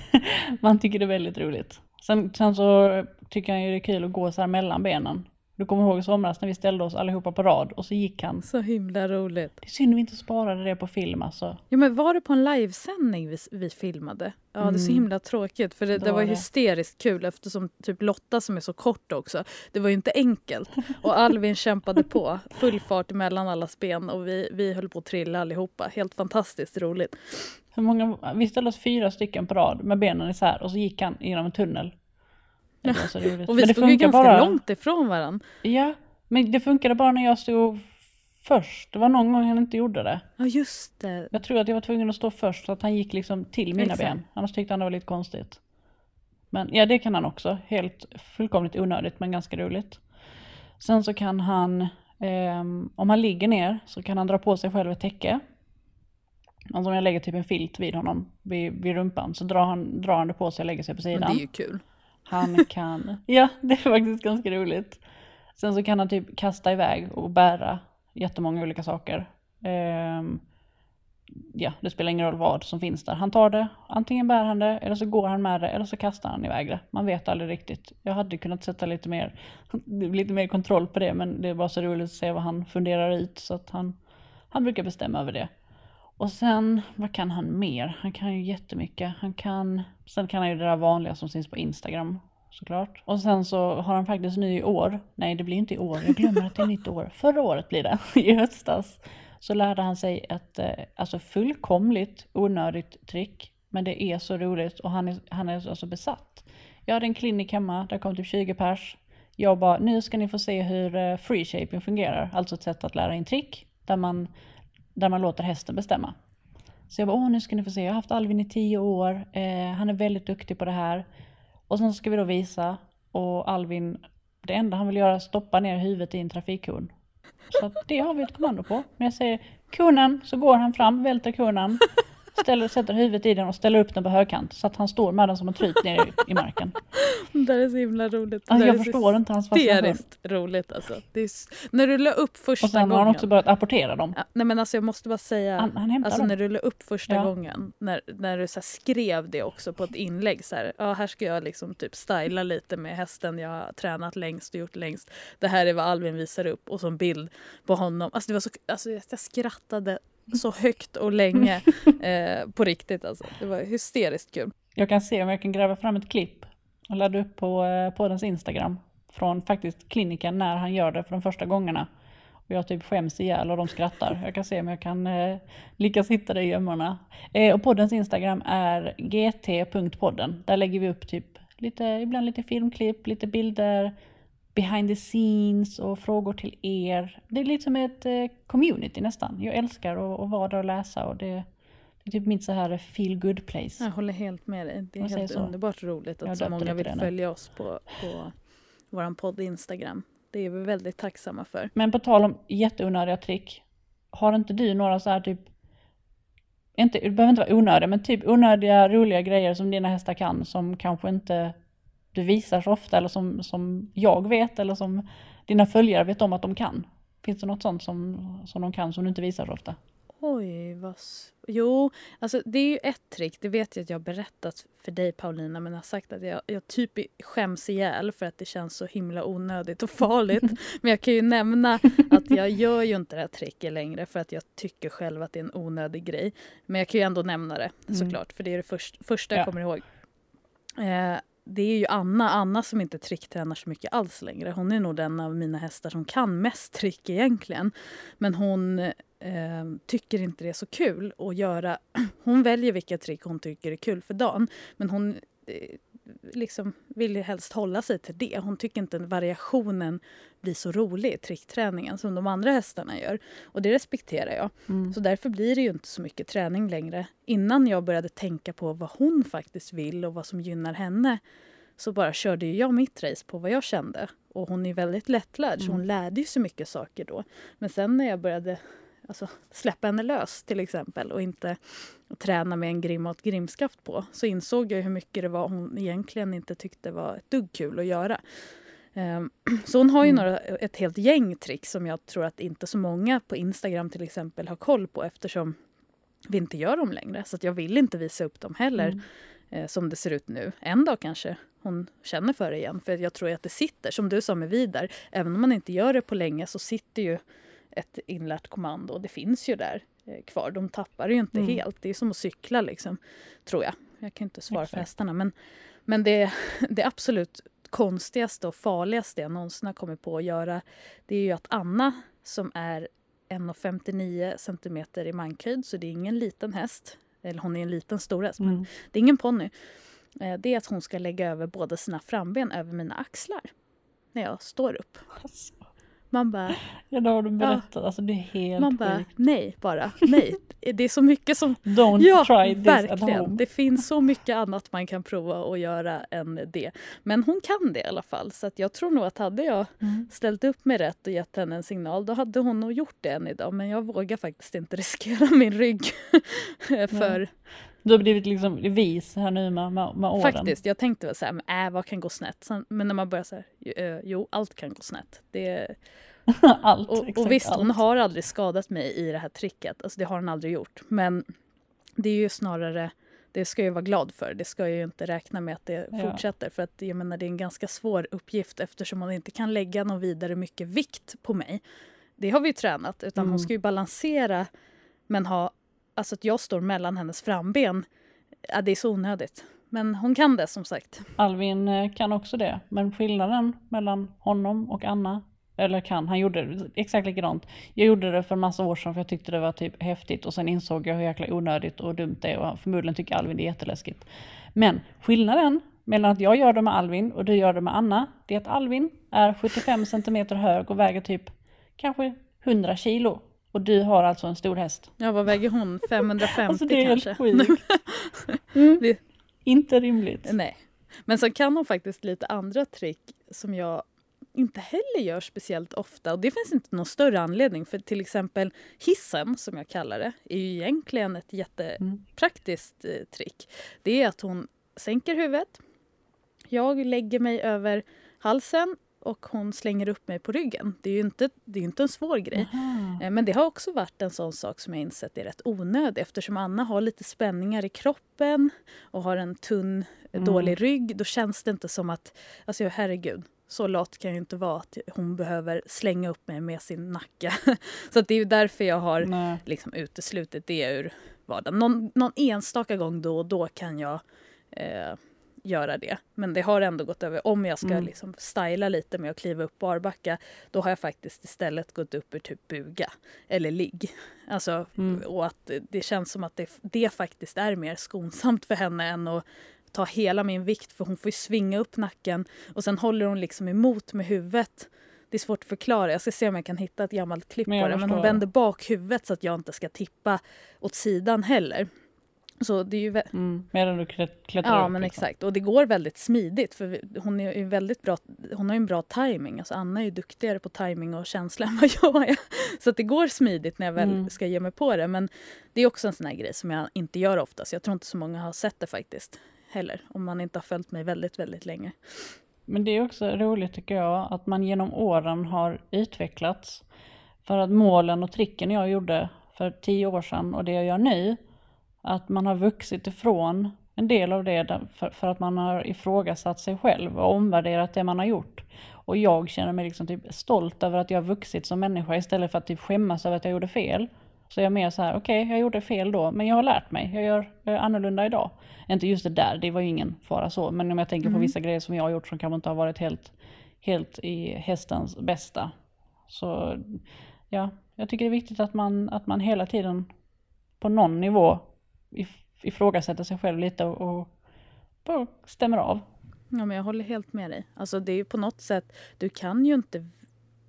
Man tycker det är väldigt roligt. Sen, sen så tycker han ju det är kul att gå så här mellan benen. Du kommer ihåg i somras när vi ställde oss allihopa på rad och så gick han. Så himla roligt. Det är synd vi inte sparade det på film alltså. Ja, men var det på en livesändning vi, vi filmade? Ja, det är så Mm. himla tråkigt för det, Det var det. hysteriskt kul eftersom typ Lotta som är så kort också, det var ju inte enkelt. Och Alvin kämpade på, full fart mellan allas ben och vi, vi höll på att trilla allihopa. Helt fantastiskt roligt. Hur många, vi ställde oss fyra stycken på rad med benen isär och så gick han genom en tunnel. Det var så roligt. Och vi Men det stod ju funkar ganska bara, långt ifrån varandra. Ja, men det funkade bara när jag stod först. Det var någon gång han inte gjorde det. Ja, just det. Jag tror att jag var tvungen att stå först så att han gick liksom till mina Exakt. ben. Annars tyckte han det var lite konstigt. Men ja, det kan han också. Helt fullkomligt onödigt men ganska roligt. Sen så kan han, ehm, om han ligger ner så kan han dra på sig själv ett täcke. Alltså om jag lägger typ en filt vid honom, vid, vid rumpan, så drar han, drar han det på sig och lägger sig på Men sidan. det är ju kul. Han kan, ja det är faktiskt ganska roligt. Sen så kan han typ kasta iväg och bära jättemånga olika saker. Ehm, ja, det spelar ingen roll vad som finns där. Han tar det, antingen bär han det, eller så går han med det, eller så kastar han iväg det. Man vet aldrig riktigt. Jag hade kunnat sätta lite mer, lite mer kontroll på det, men det är bara så roligt att se vad han funderar ut. Så att han, han brukar bestämma över det. Och sen, vad kan han mer? Han kan ju jättemycket. Han kan, sen kan han ju det där vanliga som syns på Instagram såklart. Och sen så har han faktiskt ny i år, nej det blir inte i år, jag glömmer att det är nytt år. Förra året blir det, i höstas. Så lärde han sig ett eh, alltså fullkomligt onödigt trick. Men det är så roligt och han är, han är alltså besatt. Jag hade en klinik hemma, där kom typ 20 pers. Jag bara, nu ska ni få se hur eh, free shaping fungerar. Alltså ett sätt att lära in trick där man, där man låter hästen bestämma. Så jag bara, åh nu ska ni få se, jag har haft Alvin i tio år, eh, han är väldigt duktig på det här. Och sen ska vi då visa, och Alvin, det enda han vill göra är att stoppa ner huvudet i en trafikkon. Så att det har vi ett kommando på. Men jag säger konen, så går han fram, välter konen, ställer, sätter huvudet i den och ställer upp den på högkant. Så att han står med den som en tryt ner i, i marken. Det där är så himla roligt. Alltså, jag förstår inte hans fascination. roligt alltså. Det är, när du la upp första Och sen har gången. han också börjat apportera dem. Ja, nej men alltså jag måste bara säga, Han, han alltså dem. när du la upp första Ja. gången, när, när du så skrev det också på ett inlägg så här, ja här ska jag liksom typ styla lite med hästen jag har tränat längst och gjort längst. Det här är vad Alvin visar upp och en bild på honom. Alltså det var så, alltså jag skrattade så högt och länge eh, på riktigt alltså. Det var hysteriskt kul. Jag kan se om jag kan gräva fram ett klipp och ladda upp på eh, poddens Instagram. Från faktiskt kliniken när han gör det för de första gångerna. Och jag typ skäms ihjäl och de skrattar. Jag kan se om jag kan eh, lyckas hitta det i gömmorna. Eh, och poddens Instagram är gt.podden. Där lägger vi upp typ lite, ibland lite filmklipp, lite bilder, behind the scenes och frågor till er. Det är lite som ett eh, community nästan. Jag älskar att, vara där och läsa och det, det är typ mitt så här feel good place. Jag håller helt med dig. Det är Man helt så. underbart roligt Jag att så många vill följa oss på, på vår podd Instagram. Det är vi väldigt tacksamma för. Men på tal om jätteonödiga trick. Har inte du några så här typ, inte, det behöver inte vara onödiga, men typ onödiga roliga grejer som dina hästar kan som kanske inte du visar så ofta eller som, som jag vet eller som dina följare vet om att de kan? Finns det något sånt som, som de kan som du inte visar så ofta? Oj, vad... Jo, alltså det är ju ett trick. Det vet jag att jag har berättat för dig Paulina, men jag har sagt att jag, jag typ skäms ihjäl för att det känns så himla onödigt och farligt. men jag kan ju nämna att jag gör ju inte det här tricket längre för att jag tycker själv att det är en onödig grej. Men jag kan ju ändå nämna det Mm. såklart, för det är det först, första jag Ja. kommer ihåg. Eh, det är ju Anna, Anna som inte tricktränar så mycket alls längre. Hon är nog den av mina hästar som kan mest trick egentligen. Men hon eh, tycker inte det är så kul att göra. Hon väljer vilka trick hon tycker är kul för dagen. Men hon eh, liksom vill ju helst hålla sig till det. Hon tycker inte variationen blir så rolig i trickträningen som de andra hästarna gör. Och det respekterar jag. Mm. Så därför blir det ju inte så mycket träning längre. Innan jag började tänka på vad hon faktiskt vill och vad som gynnar henne så bara körde jag mitt race på vad jag kände. Och hon är väldigt lättlärd så hon lärde ju så mycket saker då. Men sen när jag började alltså, släppa henne lös till exempel och inte träna med en grim och ett grimskaft på så insåg jag hur mycket det var hon egentligen inte tyckte var ett dugg kul att göra. Ehm, Så hon har ju Mm. några, ett helt gäng tricks som jag tror att inte så många på Instagram till exempel har koll på eftersom vi inte gör dem längre. Så jag vill inte visa upp dem heller Mm. eh, som det ser ut nu. En dag kanske hon känner för det igen. För jag tror att det sitter, som du sa med Vidar, även om man inte gör det på länge så sitter ju ett inlärt kommando och det finns ju där eh, kvar. De tappar ju inte Mm. helt. Det är som att cykla liksom, tror jag. Jag kan inte svara för Exakt. hästarna men, men det, det absolut konstigaste och farligaste jag någonsin har kommit på att göra det är ju att Anna som är 1,59 centimeter i mankhöjd så det är ingen liten häst. Eller hon är en liten stor häst, men Mm. det är ingen ponny. Eh, Det är att hon ska lägga över båda sina framben över mina axlar när jag står upp. Alltså, Man bara, ja, det har du berättat. Alltså det är helt man bara sjukt. nej bara, nej. Det är så mycket som Don't Ja, try this at verkligen. home. Det finns så mycket annat man kan prova att göra än det. Men hon kan det i alla fall. Så jag tror nog att hade jag Mm. ställt upp mig rätt och gett henne en signal, då hade hon nog gjort det än idag. Men jag vågar faktiskt inte riskera min rygg. för Du har blivit liksom vis här nu med, med, med åren. faktiskt, jag tänkte väl så här, men äh, vad kan gå snett? Sen, men när man börjar så här, eh, jo, allt kan gå snett. Det, allt. och, exakt och visst, hon allt. har aldrig skadat mig i det här tricket. Alltså det har hon aldrig gjort. Men det är ju snarare, det ska jag vara glad för. Det ska jag ju inte räkna med att det Ja. fortsätter. För att jag menar, det är en ganska svår uppgift eftersom hon inte kan lägga någon vidare mycket vikt på mig. Det har vi ju tränat. Utan Mm. hon ska ju balansera men ha, alltså att jag står mellan hennes framben. Ja, det är så onödigt. Men hon kan det som sagt. Alvin eh, kan också det, men skillnaden mellan honom och Anna, eller kan, han gjorde det exakt likadant. Jag gjorde det för en massa år sedan för jag tyckte det var typ häftigt och sen insåg jag hur jäkla onödigt och dumt det är och förmodligen tycker Alvin det är jätteläskigt. Men skillnaden mellan att jag gör det med Alvin och du gör det med Anna, det är att Alvin är 75 centimeter hög och väger typ kanske 100 kilo. Och du har alltså en stor häst. Ja, vad väger hon? 550 Alltså det är kanske? helt sjukt. Mm. Det- Inte rimligt. Nej. Men sen kan hon faktiskt lite andra trick som jag inte heller gör speciellt ofta. Och det finns inte någon större anledning. För till exempel hissen, som jag kallar det, är ju egentligen ett jättepraktiskt eh, trick. Det är att hon sänker huvudet. Jag lägger mig över halsen och hon slänger upp mig på ryggen. Det är ju inte, det är inte en svår grej. Aha. Men det har också varit en sån sak som jag insett är rätt onödig eftersom Anna har lite spänningar i kroppen och har en tunn, mm. dålig rygg. Då känns det inte som att, alltså herregud, så lat kan jag inte vara att hon behöver slänga upp mig med sin nacke. så det är därför jag har liksom uteslutit det ur vardagen. Någon, någon enstaka gång då och då kan jag eh, göra det. Men det har ändå gått över. Om jag ska mm. liksom styla lite med att kliva upp barbacka då har jag faktiskt istället gått upp ur typ buga eller ligg. Alltså, mm. Och att det känns som att det, det faktiskt är mer skonsamt för henne än att ta hela min vikt för hon får ju svinga upp nacken och sen håller hon liksom emot med huvudet. Det är svårt att förklara. Jag ska se om jag kan hitta ett gammalt klipp på det. Men hon vänder bak huvudet så att jag inte ska tippa åt sidan heller. Så det är ju mm, medan du klättrar Ja, upp, men liksom. exakt. Och det går väldigt smidigt för hon är väldigt bra. Hon har ju en bra timing. Alltså Anna är ju duktigare på timing och känsla än vad jag är. Så att det går smidigt när jag väl mm. ska ge mig på det. Men det är också en sån här grej som jag inte gör ofta. Så jag tror inte så många har sett det faktiskt heller. Om man inte har följt mig väldigt, väldigt länge. Men det är också roligt tycker jag att man genom åren har utvecklats. För att målen och tricken jag gjorde för tio år sedan och det jag gör nu att man har vuxit ifrån en del av det för, att man har ifrågasatt sig själv och omvärderat det man har gjort. Och jag känner mig liksom typ stolt över att jag har vuxit som människa istället för att typ skämmas över att jag gjorde fel. Så jag är mer så här, okej okay, jag gjorde fel då, men jag har lärt mig, jag gör, jag gör annorlunda idag. Inte just det där, det var ju ingen fara så, men om jag tänker mm. på vissa grejer som jag har gjort som kanske inte har varit helt, helt i hästens bästa. Så ja, jag tycker det är viktigt att man, att man hela tiden på någon nivå ifrågasätter sig själv lite och, och stämmer av. Ja, men jag håller helt med dig. Alltså, det är på något sätt, du kan ju inte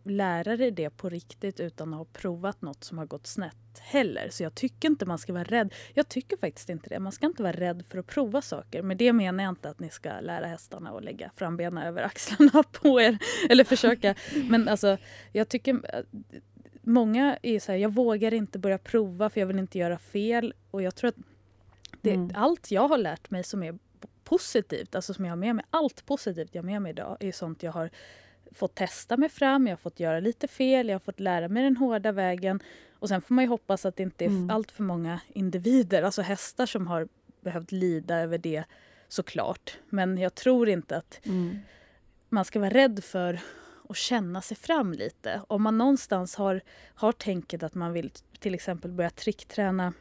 lära dig det på riktigt utan att ha provat något som har gått snett heller. Så jag tycker inte man ska vara rädd. Jag tycker faktiskt inte det. Man ska inte vara rädd för att prova saker. Men det menar jag inte att ni ska lära hästarna att lägga frambenen över axlarna på er. Eller försöka. Men alltså, jag tycker eh, många är så här, jag vågar inte börja prova för jag vill inte göra fel. Och jag tror att det, mm. allt jag har lärt mig som är positivt, alltså som jag har med mig, allt positivt jag har med mig idag är sånt jag har fått testa mig fram, jag har fått göra lite fel, jag har fått lära mig den hårda vägen. Och sen får man ju hoppas att det inte är mm. allt för många individer, alltså hästar som har behövt lida över det såklart. Men jag tror inte att mm. man ska vara rädd för att känna sig fram lite. Om man någonstans har, har tänket att man vill till exempel börja trickträna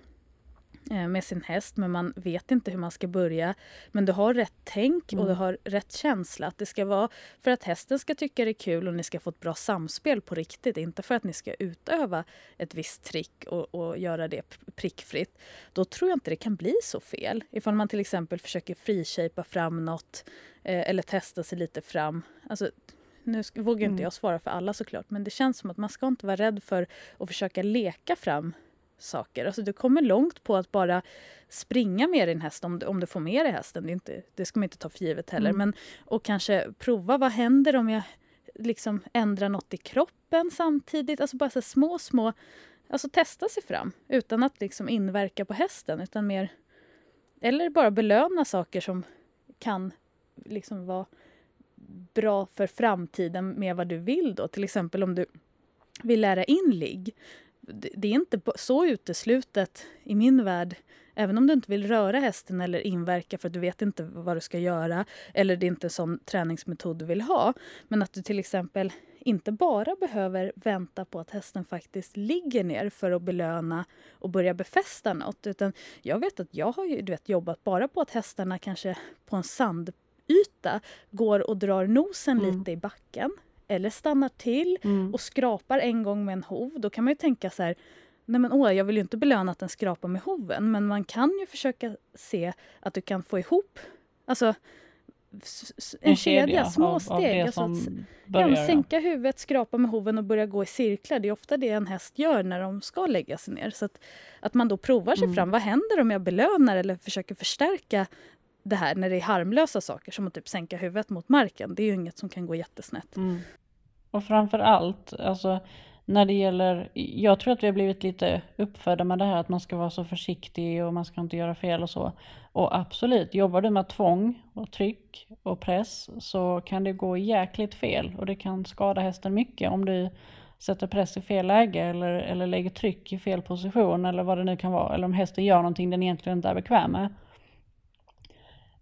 med sin häst men man vet inte hur man ska börja. Men du har rätt tänk och du mm. har rätt känsla. Att det ska vara för att hästen ska tycka det är kul och ni ska få ett bra samspel på riktigt. Inte för att ni ska utöva ett visst trick och, och göra det prickfritt. Då tror jag inte det kan bli så fel. Ifall man till exempel försöker frishapea fram något eh, eller testa sig lite fram. Alltså, nu vågar inte mm. jag svara för alla såklart men det känns som att man ska inte vara rädd för att försöka leka fram saker. Alltså du kommer långt på att bara springa med din häst om du, om du får med dig hästen. Det, inte, det ska man inte ta för givet heller. Mm. Men, och kanske prova vad händer om jag liksom ändrar något i kroppen samtidigt. Alltså bara så små, små... Alltså testa sig fram utan att liksom inverka på hästen. utan mer Eller bara belöna saker som kan liksom vara bra för framtiden med vad du vill. då. Till exempel om du vill lära in ligg det är inte så uteslutet i min värld Även om du inte vill röra hästen eller inverka för att du vet inte vad du ska göra eller det är inte sån träningsmetod du vill ha. Men att du till exempel inte bara behöver vänta på att hästen faktiskt ligger ner för att belöna och börja befästa något. Utan jag vet att jag har ju, du vet, jobbat bara på att hästarna kanske på en sandyta går och drar nosen mm. lite i backen eller stannar till mm. och skrapar en gång med en hov, då kan man ju tänka så här Nej men åh, jag vill ju inte belöna att den skrapar med hoven men man kan ju försöka se att du kan få ihop alltså, en, en kedja, kedja, små av, steg. Av alltså att, ja, sänka huvudet, skrapa med hoven och börja gå i cirklar. Det är ofta det en häst gör när de ska lägga sig ner. Så att, att man då provar sig mm. fram. Vad händer om jag belönar eller försöker förstärka det här när det är harmlösa saker som att typ sänka huvudet mot marken. Det är ju inget som kan gå jättesnett. Mm. Och framför allt, alltså när det gäller, jag tror att vi har blivit lite uppfödda med det här att man ska vara så försiktig och man ska inte göra fel och så. Och absolut, jobbar du med tvång och tryck och press så kan det gå jäkligt fel och det kan skada hästen mycket om du sätter press i fel läge eller, eller lägger tryck i fel position eller vad det nu kan vara. Eller om hästen gör någonting den egentligen inte är bekväm med.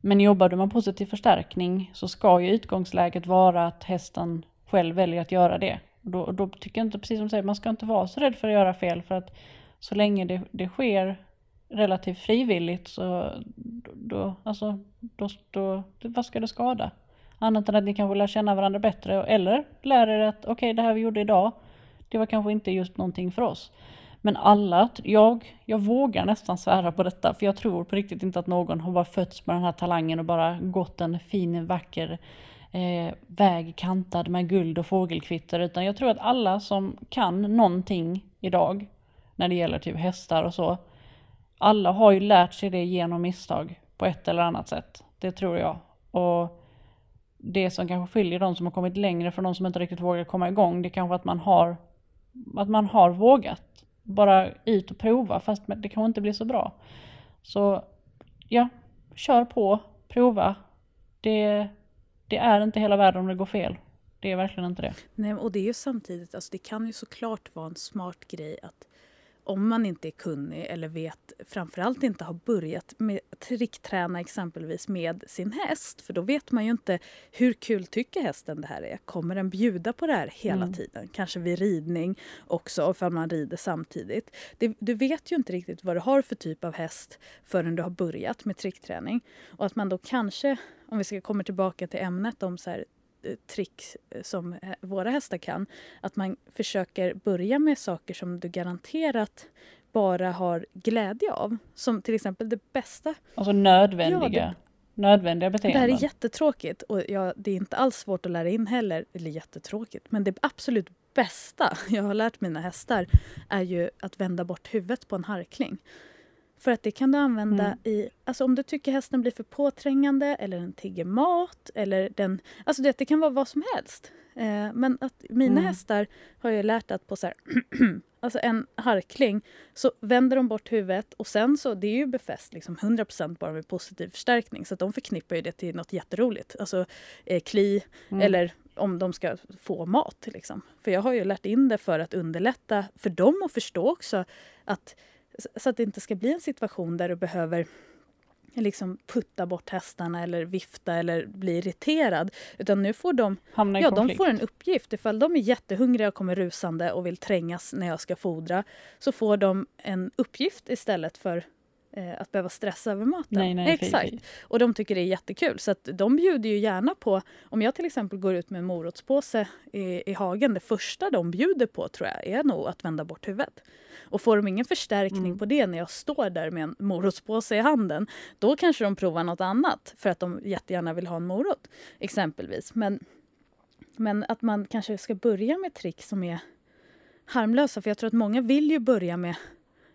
Men jobbar du med positiv förstärkning så ska ju utgångsläget vara att hästen själv väljer att göra det. Då, då tycker jag inte, precis som du säger, man ska inte vara så rädd för att göra fel för att så länge det, det sker relativt frivilligt så då, alltså, då, då, vad ska det skada? Annat än att ni kanske lär känna varandra bättre eller lär er att okej okay, det här vi gjorde idag det var kanske inte just någonting för oss. Men alla, jag, jag vågar nästan svära på detta för jag tror på riktigt inte att någon har bara fötts med den här talangen och bara gått en fin vacker eh, väg kantad med guld och fågelkvitter utan jag tror att alla som kan någonting idag när det gäller typ hästar och så alla har ju lärt sig det genom misstag på ett eller annat sätt. Det tror jag. Och det som kanske skiljer de som har kommit längre från de som inte riktigt vågar komma igång, det är kanske att man har att man har vågat bara ut och prova fast det kanske inte blir så bra. Så ja, kör på, prova. Det, det är inte hela världen om det går fel. Det är verkligen inte det. Nej, och det är ju samtidigt, alltså det kan ju såklart vara en smart grej att om man inte är kunnig eller vet, framförallt inte har börjat med trickträna exempelvis med sin häst. För då vet man ju inte hur kul tycker hästen det här är. Kommer den bjuda på det här hela mm. tiden? Kanske vid ridning också, ifall man rider samtidigt. Det, du vet ju inte riktigt vad du har för typ av häst förrän du har börjat med trickträning. Och att man då kanske, om vi ska komma tillbaka till ämnet om så här, trick eh, som eh, våra hästar kan. Att man försöker börja med saker som du garanterat bara har glädje av. Som till exempel det bästa. Alltså nödvändiga, ja, det, nödvändiga beteenden. Det här är jättetråkigt och ja, det är inte alls svårt att lära in heller. Eller jättetråkigt, men det absolut bästa jag har lärt mina hästar är ju att vända bort huvudet på en harkling. För att det kan du använda mm. i, alltså om du tycker hästen blir för påträngande eller den tigger mat eller den, alltså det, det kan vara vad som helst. Eh, men att mina mm. hästar har jag lärt att på så här, alltså en harkling så vänder de bort huvudet och sen så, det är ju befäst liksom 100% bara med positiv förstärkning så de förknippar ju det till något jätteroligt. Alltså eh, kli mm. eller om de ska få mat. Liksom. För jag har ju lärt in det för att underlätta för dem att förstå också att så att det inte ska bli en situation där du behöver liksom putta bort hästarna eller vifta eller bli irriterad. Utan nu får de, ja, de får en uppgift. Ifall de är jättehungriga och kommer rusande och vill trängas när jag ska fodra så får de en uppgift istället för eh, att behöva stressa över maten. Nej, nej, Exakt. Fy, fy. Och de tycker det är jättekul. Så att de bjuder ju gärna på, om jag till exempel går ut med en morotspåse i, i hagen, det första de bjuder på tror jag är nog att vända bort huvudet. Och får de ingen förstärkning mm. på det när jag står där med en morotspåse i handen, då kanske de provar något annat för att de jättegärna vill ha en morot, exempelvis. Men, men att man kanske ska börja med trick som är harmlösa, för jag tror att många vill ju börja med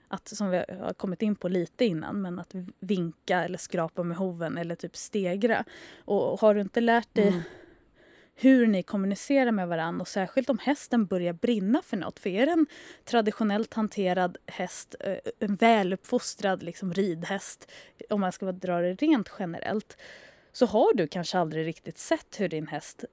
att, som vi har kommit in på lite innan, men att vinka eller skrapa med hoven eller typ stegra. Och har du inte lärt dig mm hur ni kommunicerar med varandra och särskilt om hästen börjar brinna för något. För är det en traditionellt hanterad häst, eh, en väluppfostrad liksom ridhäst, om man ska dra det rent generellt, så har du kanske aldrig riktigt sett hur din häst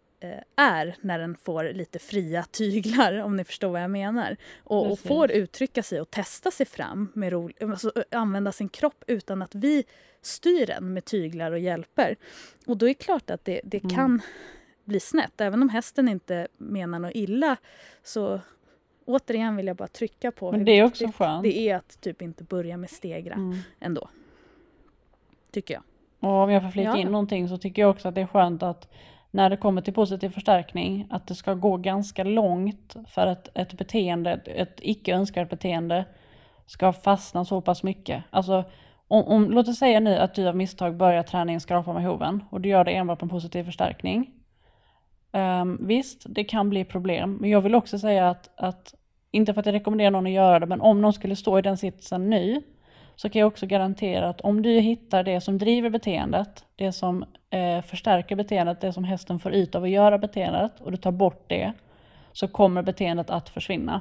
är när den får lite fria tyglar, om ni förstår vad jag menar. Och, och får uttrycka sig och testa sig fram, med ro, alltså, använda sin kropp utan att vi styr den med tyglar och hjälper. Och då är det klart att det, det mm. kan blir snett. Även om hästen inte menar något illa så återigen vill jag bara trycka på Men det är också skönt. det är att typ inte börja med stegra mm. ändå. Tycker jag. Och om jag får flika ja. in någonting så tycker jag också att det är skönt att när det kommer till positiv förstärkning att det ska gå ganska långt för att ett beteende, ett icke önskat beteende ska fastna så pass mycket. Alltså om, om, låt oss säga nu att du av misstag börjar träningen skrapa med hoven och du gör det enbart på en positiv förstärkning. Um, visst, det kan bli problem, men jag vill också säga att, att, inte för att jag rekommenderar någon att göra det, men om någon skulle stå i den sitsen nu, så kan jag också garantera att om du hittar det som driver beteendet, det som eh, förstärker beteendet, det som hästen får ut av att göra beteendet, och du tar bort det, så kommer beteendet att försvinna.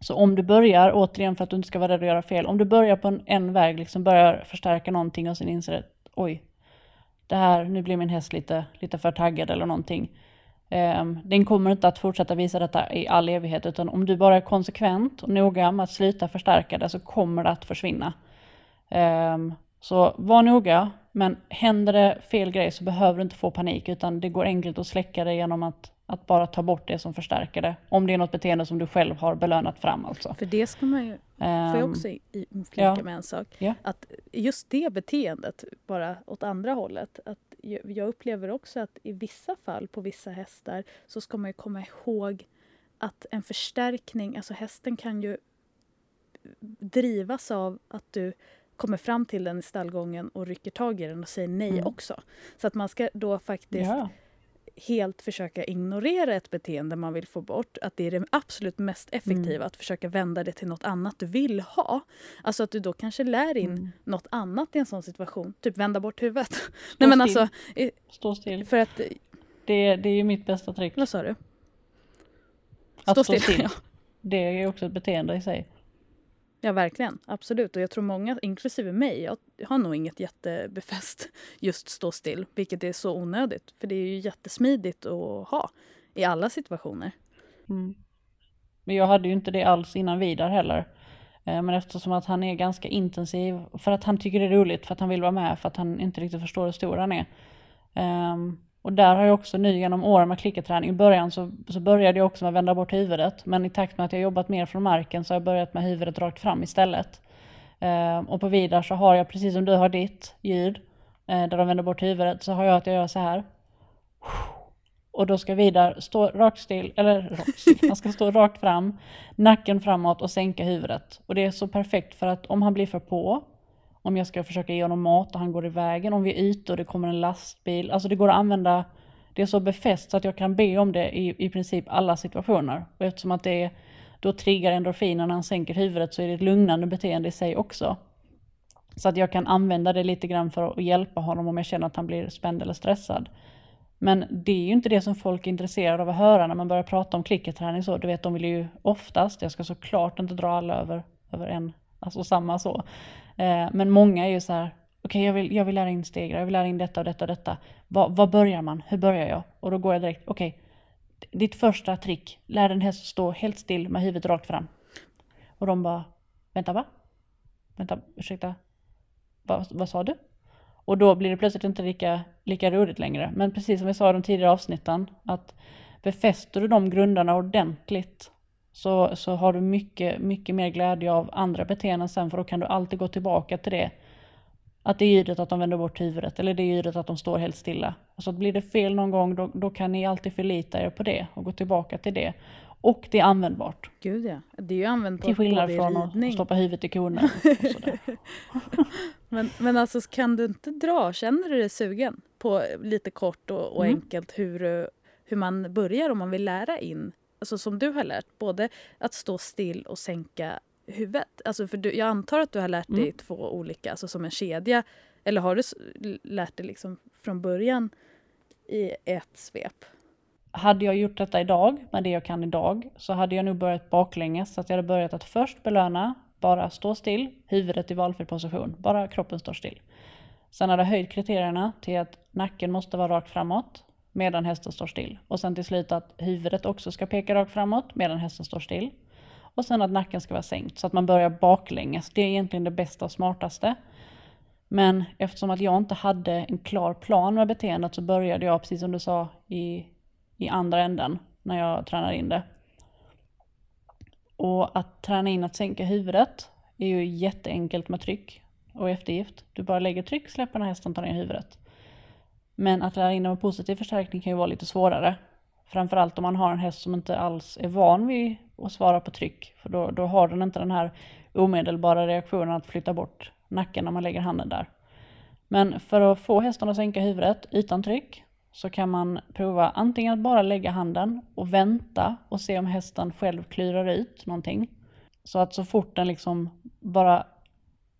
Så om du börjar, återigen för att du inte ska vara rädd att göra fel, om du börjar på en, en väg, liksom börjar förstärka någonting och sen inser att oj, det här, nu blir min häst lite, lite för taggad eller någonting. Um, den kommer inte att fortsätta visa detta i all evighet, utan om du bara är konsekvent och noga med att sluta förstärka det så kommer det att försvinna. Um, så var noga, men händer det fel grej så behöver du inte få panik, utan det går enkelt att släcka det genom att att bara ta bort det som förstärker det. Om det är något beteende som du själv har belönat fram alltså. För det ska man ju, får jag ehm, också flika ja. med en sak. Ja. Att just det beteendet, bara åt andra hållet. Att jag upplever också att i vissa fall på vissa hästar så ska man ju komma ihåg att en förstärkning, alltså hästen kan ju drivas av att du kommer fram till den i stallgången och rycker tag i den och säger nej mm. också. Så att man ska då faktiskt ja helt försöka ignorera ett beteende man vill få bort, att det är det absolut mest effektiva, mm. att försöka vända det till något annat du vill ha. Alltså att du då kanske lär in mm. något annat i en sån situation, typ vända bort huvudet. Stå Nej, men still. Alltså, stå still. För att, det, det är ju mitt bästa trick. Vad sa du? Att stå, stå still. still. Det är också ett beteende i sig. Ja, verkligen. Absolut. Och jag tror många, inklusive mig, jag har nog inget jättebefäst just stå still, vilket är så onödigt. För det är ju jättesmidigt att ha i alla situationer. Mm. Men jag hade ju inte det alls innan Vidar heller. Eh, men eftersom att han är ganska intensiv, för att han tycker det är roligt, för att han vill vara med, för att han inte riktigt förstår hur stor han är. Um, och där har jag också nu genom åren med klickerträning, i början så, så började jag också med att vända bort huvudet. Men i takt med att jag jobbat mer från marken så har jag börjat med huvudet rakt fram istället. Eh, och på Vidar så har jag, precis som du har ditt ljud, eh, där de vänder bort huvudet, så har jag att jag gör så här. Och då ska Vidar stå rakt still, eller rakt still, han ska stå rakt fram, nacken framåt och sänka huvudet. Och det är så perfekt för att om han blir för på om jag ska försöka ge honom mat och han går i vägen, om vi är ute och det kommer en lastbil. Alltså det går att använda, det är så befäst så att jag kan be om det i, i princip alla situationer. Och eftersom att det är, då triggar endorfinen när han sänker huvudet så är det ett lugnande beteende i sig också. Så att jag kan använda det lite grann för att hjälpa honom om jag känner att han blir spänd eller stressad. Men det är ju inte det som folk är intresserade av att höra när man börjar prata om klickerträning så. Du vet, de vill ju oftast, jag ska såklart inte dra alla över, över en, alltså samma så. Eh, men många är ju så här, okej okay, jag, vill, jag vill lära in stegrar, jag vill lära in detta och detta och detta. Var, börjar man? Hur börjar jag? Och då går jag direkt, okej, okay, ditt första trick, lär en häst stå helt still med huvudet rakt fram. Och de bara, vänta va? Vänta, ursäkta, Va, vad sa du? Och då blir det plötsligt inte lika, lika roligt längre. Men precis som vi sa i de tidigare avsnitten, att befäster du de grunderna ordentligt så, så har du mycket, mycket mer glädje av andra beteenden sen för då kan du alltid gå tillbaka till det. Att det är ljudet att de vänder bort huvudet eller det är ljudet att de står helt stilla. Alltså blir det fel någon gång då, då kan ni alltid förlita er på det och gå tillbaka till det. Och det är användbart. Gud ja, det är ju användbart Till skillnad från att stoppa huvudet i konen. men, men alltså kan du inte dra, känner du dig sugen på lite kort och, och mm. enkelt hur, hur man börjar om man vill lära in alltså som du har lärt, både att stå still och sänka huvudet? Alltså för du, jag antar att du har lärt dig mm. två olika, alltså som en kedja. Eller har du lärt dig liksom från början i ett svep? Hade jag gjort detta idag, med det jag kan idag, så hade jag nog börjat baklänges. Så att jag hade börjat att först belöna, bara stå still, huvudet i valfri position, bara kroppen står still. Sen hade jag höjt kriterierna till att nacken måste vara rakt framåt, medan hästen står still. Och sen till slut att huvudet också ska peka rakt framåt medan hästen står still. Och sen att nacken ska vara sänkt så att man börjar baklänges. Det är egentligen det bästa och smartaste. Men eftersom att jag inte hade en klar plan med beteendet så började jag, precis som du sa, i, i andra änden när jag tränade in det. Och att träna in att sänka huvudet är ju jätteenkelt med tryck och eftergift. Du bara lägger tryck, släpper när hästen tar ner huvudet. Men att lära in en positiv förstärkning kan ju vara lite svårare. Framförallt om man har en häst som inte alls är van vid att svara på tryck. För då, då har den inte den här omedelbara reaktionen att flytta bort nacken när man lägger handen där. Men för att få hästen att sänka huvudet utan tryck så kan man prova antingen att bara lägga handen och vänta och se om hästen själv klurar ut någonting. Så att så fort den liksom bara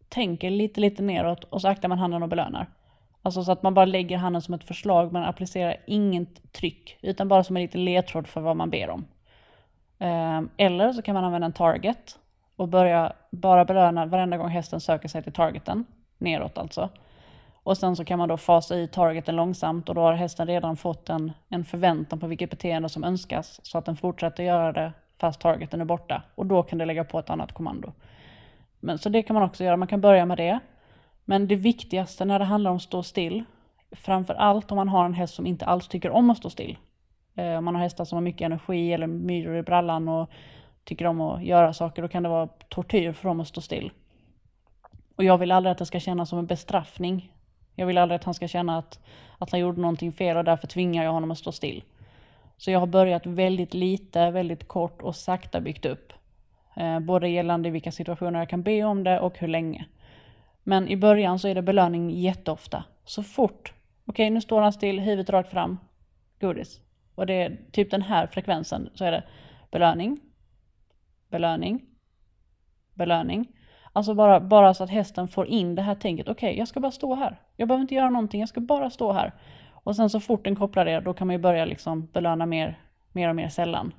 tänker lite, lite neråt och så aktar man handen och belönar. Alltså så att man bara lägger handen som ett förslag, man applicerar inget tryck, utan bara som en liten ledtråd för vad man ber om. Ehm, eller så kan man använda en target och börja bara belöna varenda gång hästen söker sig till targeten, neråt alltså. Och sen så kan man då fasa i targeten långsamt och då har hästen redan fått en, en förväntan på vilket beteende som önskas så att den fortsätter göra det fast targeten är borta. Och då kan du lägga på ett annat kommando. Men, så det kan man också göra, man kan börja med det. Men det viktigaste när det handlar om att stå still, framför allt om man har en häst som inte alls tycker om att stå still. Eh, om man har hästar som har mycket energi eller myror i brallan och tycker om att göra saker, då kan det vara tortyr för dem att stå still. Och jag vill aldrig att det ska kännas som en bestraffning. Jag vill aldrig att han ska känna att, att han gjorde någonting fel och därför tvingar jag honom att stå still. Så jag har börjat väldigt lite, väldigt kort och sakta byggt upp. Eh, både gällande vilka situationer jag kan be om det och hur länge. Men i början så är det belöning jätteofta. Så fort, okej okay, nu står han still, huvudet rakt fram, godis. Och det är typ den här frekvensen så är det belöning, belöning, belöning. Alltså bara, bara så att hästen får in det här tänket, okej okay, jag ska bara stå här. Jag behöver inte göra någonting, jag ska bara stå här. Och sen så fort den kopplar det, då kan man ju börja liksom belöna mer, mer och mer sällan.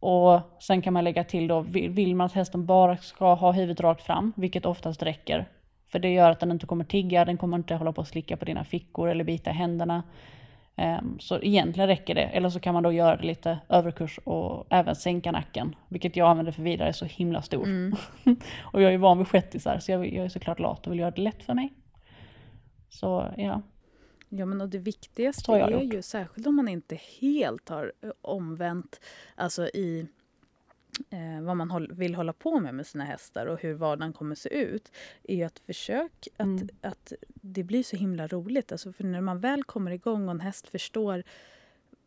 Och sen kan man lägga till då, vill man att hästen bara ska ha huvudet rakt fram, vilket oftast räcker. För det gör att den inte kommer tigga, den kommer inte hålla på att slicka på dina fickor eller bita i händerna. Um, så egentligen räcker det, eller så kan man då göra det lite överkurs och även sänka nacken, vilket jag använder för vidare är så himla stor. Mm. och jag är van vid shettisar så jag, jag är såklart lat och vill göra det lätt för mig. Så ja. Ja, men och det viktigaste är gjort. ju, särskilt om man inte helt har eh, omvänt, alltså i eh, vad man håll, vill hålla på med med sina hästar och hur vardagen kommer se ut, är ju att försöka att, mm. att det blir så himla roligt. Alltså för när man väl kommer igång och en häst förstår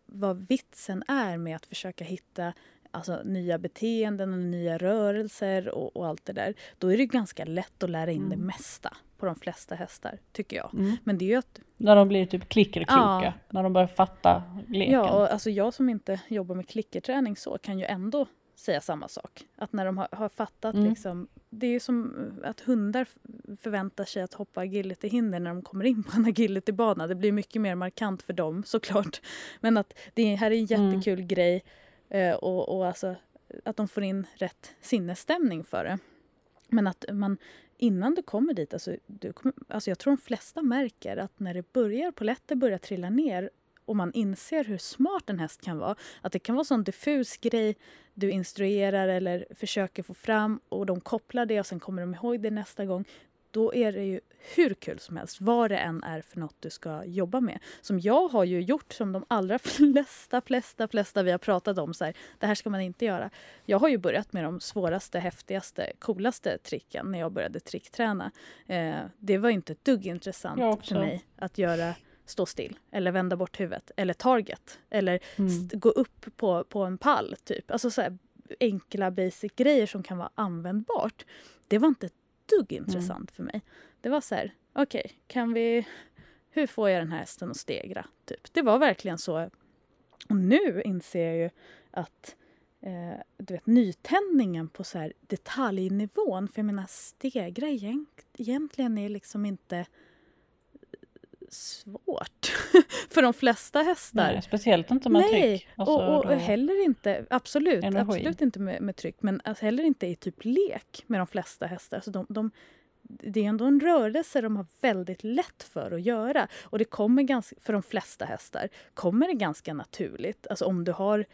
vad vitsen är med att försöka hitta alltså, nya beteenden och nya rörelser och, och, allt det där, då är det ganska lätt att lära in mm. det mesta på de flesta hästar, tycker jag. Mm. Men det är att... När de blir typ klickerkloka, ja. när de börjar fatta leken. Ja, och alltså jag som inte jobbar med klickerträning så kan ju ändå säga samma sak. Att när de har, har fattat mm. liksom, det är ju som att hundar förväntar sig att hoppa agilityhinder när de kommer in på en agilitybana. Det blir mycket mer markant för dem såklart. Men att det här är en mm. jättekul mm. grej eh, och, och alltså, att de får in rätt sinnesstämning för det. Men att man innan du kommer dit, alltså, du kommer, alltså jag tror de flesta märker att när det börjar, poletter börjar trilla ner och man inser hur smart en häst kan vara. Att det kan vara sån diffus grej du instruerar eller försöker få fram och de kopplar det och sen kommer de ihåg det nästa gång. Då är det ju hur kul som helst, vad det än är för något du ska jobba med. Som jag har ju gjort, som de allra flesta, flesta, flesta vi har pratat om, så här, det här ska man inte göra. Jag har ju börjat med de svåraste, häftigaste, coolaste tricken när jag började trickträna. Eh, det var inte ett dugg intressant för mig att göra stå still eller vända bort huvudet eller target eller mm. gå upp på, på en pall. typ. Alltså så här, enkla basic grejer som kan vara användbart. Det var inte ett dugg intressant mm. för mig. Det var så här, okej, okay, kan vi... Hur får jag den här hästen att stegra? Typ. Det var verkligen så. Och nu inser jag ju att eh, du vet, nytändningen på så här detaljnivån, för jag menar stegra egentligen är liksom inte svårt för de flesta hästar. Nej, speciellt inte med Nej, tryck. Alltså, och, och heller inte, absolut, absolut inte med, med tryck, men alltså heller inte i typ lek med de flesta hästar. Alltså de, de, det är ändå en rörelse de har väldigt lätt för att göra. Och det kommer ganska, för de flesta hästar kommer det ganska naturligt. Alltså om du har,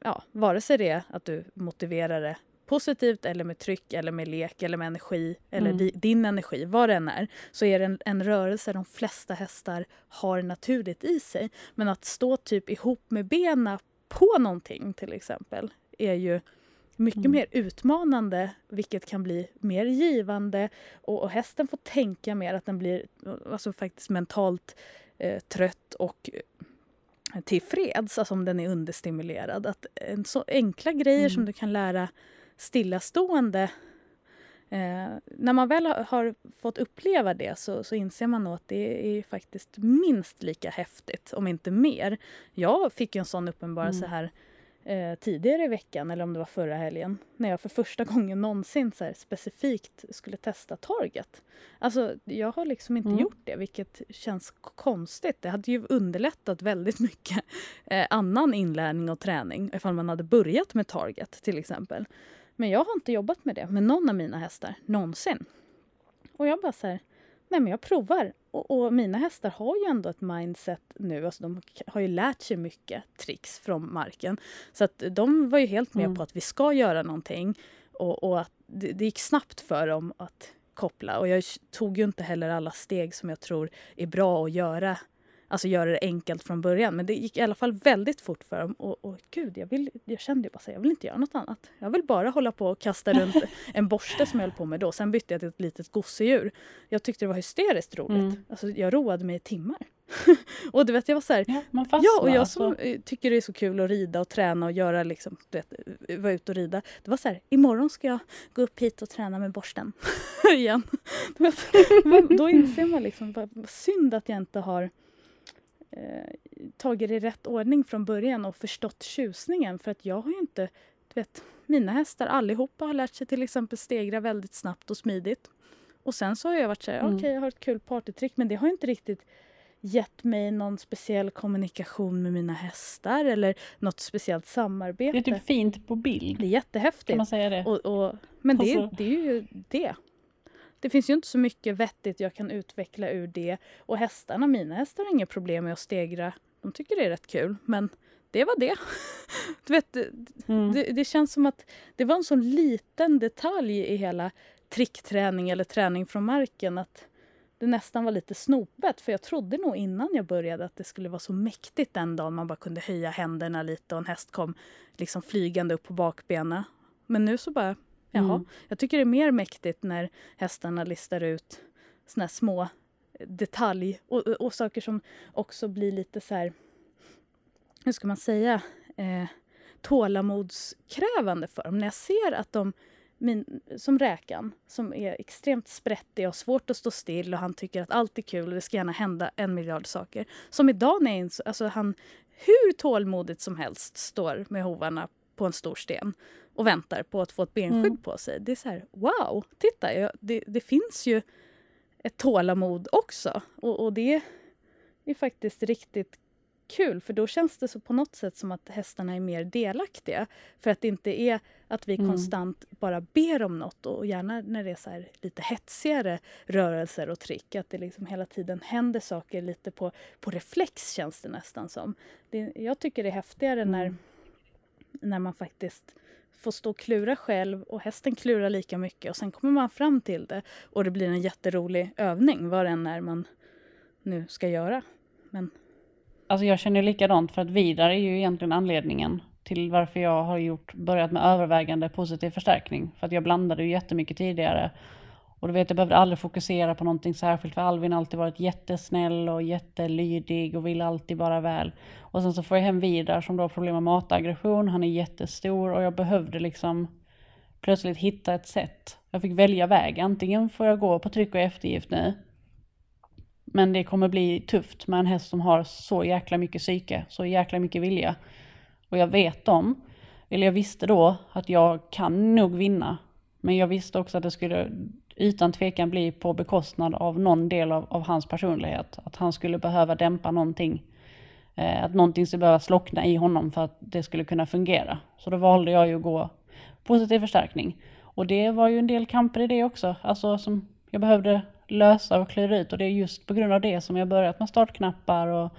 ja, vare sig det är att du motiverar det positivt eller med tryck eller med lek eller med energi eller mm. di, din energi, vad det än är, så är det en, en rörelse de flesta hästar har naturligt i sig. Men att stå typ ihop med benen på någonting till exempel är ju mycket mm. mer utmanande, vilket kan bli mer givande och, och hästen får tänka mer, att den blir alltså faktiskt mentalt eh, trött och eh, tillfreds, alltså om den är understimulerad. Att en så enkla grejer mm. som du kan lära stillastående Eh, när man väl har, har, fått uppleva det så, så inser man nog att det är faktiskt minst lika häftigt, om inte mer. Jag fick en sån uppenbarelse mm. här eh, tidigare i veckan eller om det var förra helgen när jag för första gången någonsin så specifikt skulle testa Target. Alltså jag har liksom inte Mm. gjort det vilket känns konstigt. Det hade ju underlättat väldigt mycket eh, annan inlärning och träning ifall man hade börjat med Target till exempel. Men jag har inte jobbat med det med någon av mina hästar någonsin. Och jag bara så här, nej men jag provar. Och, och mina hästar har ju ändå ett mindset nu, alltså de har ju lärt sig mycket tricks från marken. Så att de var ju helt med Mm. på att vi ska göra någonting och, och att det, det gick snabbt för dem att koppla. Och jag tog ju inte heller alla steg som jag tror är bra att göra. Alltså göra det enkelt från början. Men det gick i alla fall väldigt fort för dem. Och, och gud, jag, vill, jag kände ju bara så jag vill inte göra något annat. Jag vill bara hålla på och kasta runt en borste som jag höll på med då. Sen bytte jag till ett litet gosedjur. Jag tyckte det var hysteriskt roligt. Mm. Alltså, jag roade mig i timmar. och du vet, jag var så här, Ja, man fastnar. Ja, och jag alltså. som eh, tycker det är så kul att rida och träna och göra liksom, du vet, eh, vara ute och rida. Det var så här, imorgon ska jag gå upp hit och träna med borsten igen. Vet, då inser man liksom, vad synd att jag inte har tagit det i rätt ordning från början och förstått tjusningen. För att jag har ju inte, du vet, mina hästar allihopa har lärt sig till exempel stegra väldigt snabbt och smidigt. Och sen så har jag varit så här, Mm. okej jag har ett kul partytrick men det har inte riktigt gett mig någon speciell kommunikation med mina hästar eller något speciellt samarbete. Det är typ fint på bild. Det är Kan jättehäftigt. man säga det? Och, och, men det, Alltså- det är ju det. Det finns ju inte så mycket vettigt jag kan utveckla ur det. Och hästarna, mina hästar har inga problem med att stegra. De tycker det är rätt kul. Men det var det. Du vet, det, Mm. det, det känns som att det var en sån liten detalj i hela trickträning eller träning från marken att det nästan var lite snopet. För jag trodde nog innan jag började att det skulle vara så mäktigt den dagen man bara kunde höja händerna lite och en häst kom liksom flygande upp på bakbenen. Men nu så bara, jaha. Mm. Jag tycker det är mer mäktigt när hästarna listar ut såna små detalj och, och saker som också blir lite så här, hur ska man säga, eh, tålamodskrävande för dem. När jag ser att de, min, som räkan, som är extremt sprättig och svårt att stå still och han tycker att allt är kul och det ska gärna hända en miljard saker. Som idag när jag alltså han hur tålmodigt som helst står med hovarna på en stor sten och väntar på att få ett benskydd Mm. på sig. Det är så här, wow, titta, jag, det, det finns ju ett tålamod också. Och, och det är faktiskt riktigt kul för då känns det så på något sätt som att hästarna är mer delaktiga. För att det inte är att vi Mm. konstant bara ber om något och gärna när det är så här lite hetsigare rörelser och trick. Att det liksom hela tiden händer saker lite på, på reflex känns det nästan som. Det, jag tycker det är häftigare när, Mm. när man faktiskt får stå och klura själv och hästen klurar lika mycket och sen kommer man fram till det och det blir en jätterolig övning vad det än är man nu ska göra. Men Alltså jag känner likadant för att Vidar är ju egentligen anledningen till varför jag har gjort, börjat med övervägande positiv förstärkning. För att jag blandade ju jättemycket tidigare. Och du vet, jag behövde aldrig fokusera på någonting särskilt för Alvin har alltid varit jättesnäll och jättelydig och vill alltid bara väl. Och sen så får jag hem Vidar som då har problem med mataggression, han är jättestor och jag behövde liksom plötsligt hitta ett sätt. Jag fick välja väg, antingen får jag gå på tryck och eftergift nu men det kommer bli tufft med en häst som har så jäkla mycket psyke, så jäkla mycket vilja. Och jag vet om, eller jag visste då att jag kan nog vinna. Men jag visste också att det skulle utan tvekan bli på bekostnad av någon del av, av hans personlighet. Att han skulle behöva dämpa någonting. Eh, att någonting skulle behöva slockna i honom för att det skulle kunna fungera. Så då valde jag ju att gå positiv förstärkning. Och det var ju en del kamper i det också. Alltså som jag behövde lösa och klura ut och det är just på grund av det som jag börjat med startknappar och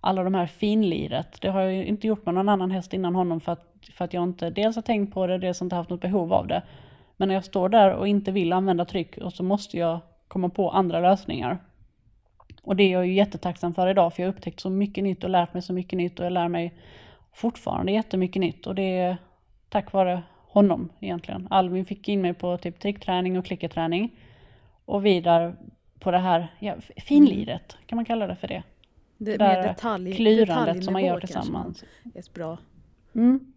alla de här finliret. Det har jag ju inte gjort med någon annan häst innan honom för att, för att jag inte dels har tänkt på det, dels inte haft något behov av det. Men när jag står där och inte vill använda tryck och så måste jag komma på andra lösningar. Och det är jag ju jättetacksam för idag för jag har upptäckt så mycket nytt och lärt mig så mycket nytt och jag lär mig fortfarande jättemycket nytt och det är tack vare honom egentligen. Alvin fick in mig på typ trickträning och klickerträning och vidare på det här ja, finliret, kan man kalla det för det? det, där detalj, Klurandet som man gör tillsammans. är ett bra. Mm.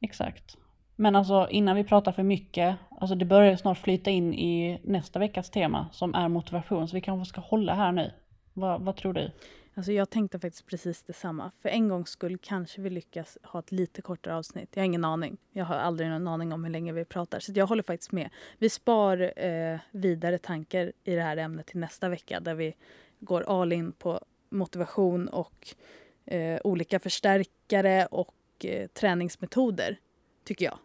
Exakt. Men alltså innan vi pratar för mycket, alltså det börjar snart flyta in i nästa veckas tema som är motivation, så vi kanske ska hålla här nu. Vad, vad tror du? Alltså jag tänkte faktiskt precis detsamma. För en gångs skull kanske vi lyckas ha ett lite kortare avsnitt. Jag har ingen aning. Jag har aldrig någon aning om hur länge vi pratar. Så jag håller faktiskt med. Vi spar eh, vidare tankar i det här ämnet till nästa vecka där vi går all in på motivation och eh, olika förstärkare och eh, träningsmetoder, tycker jag.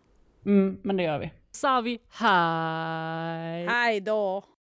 Mm, men det gör vi. Sa vi hej! Hej då!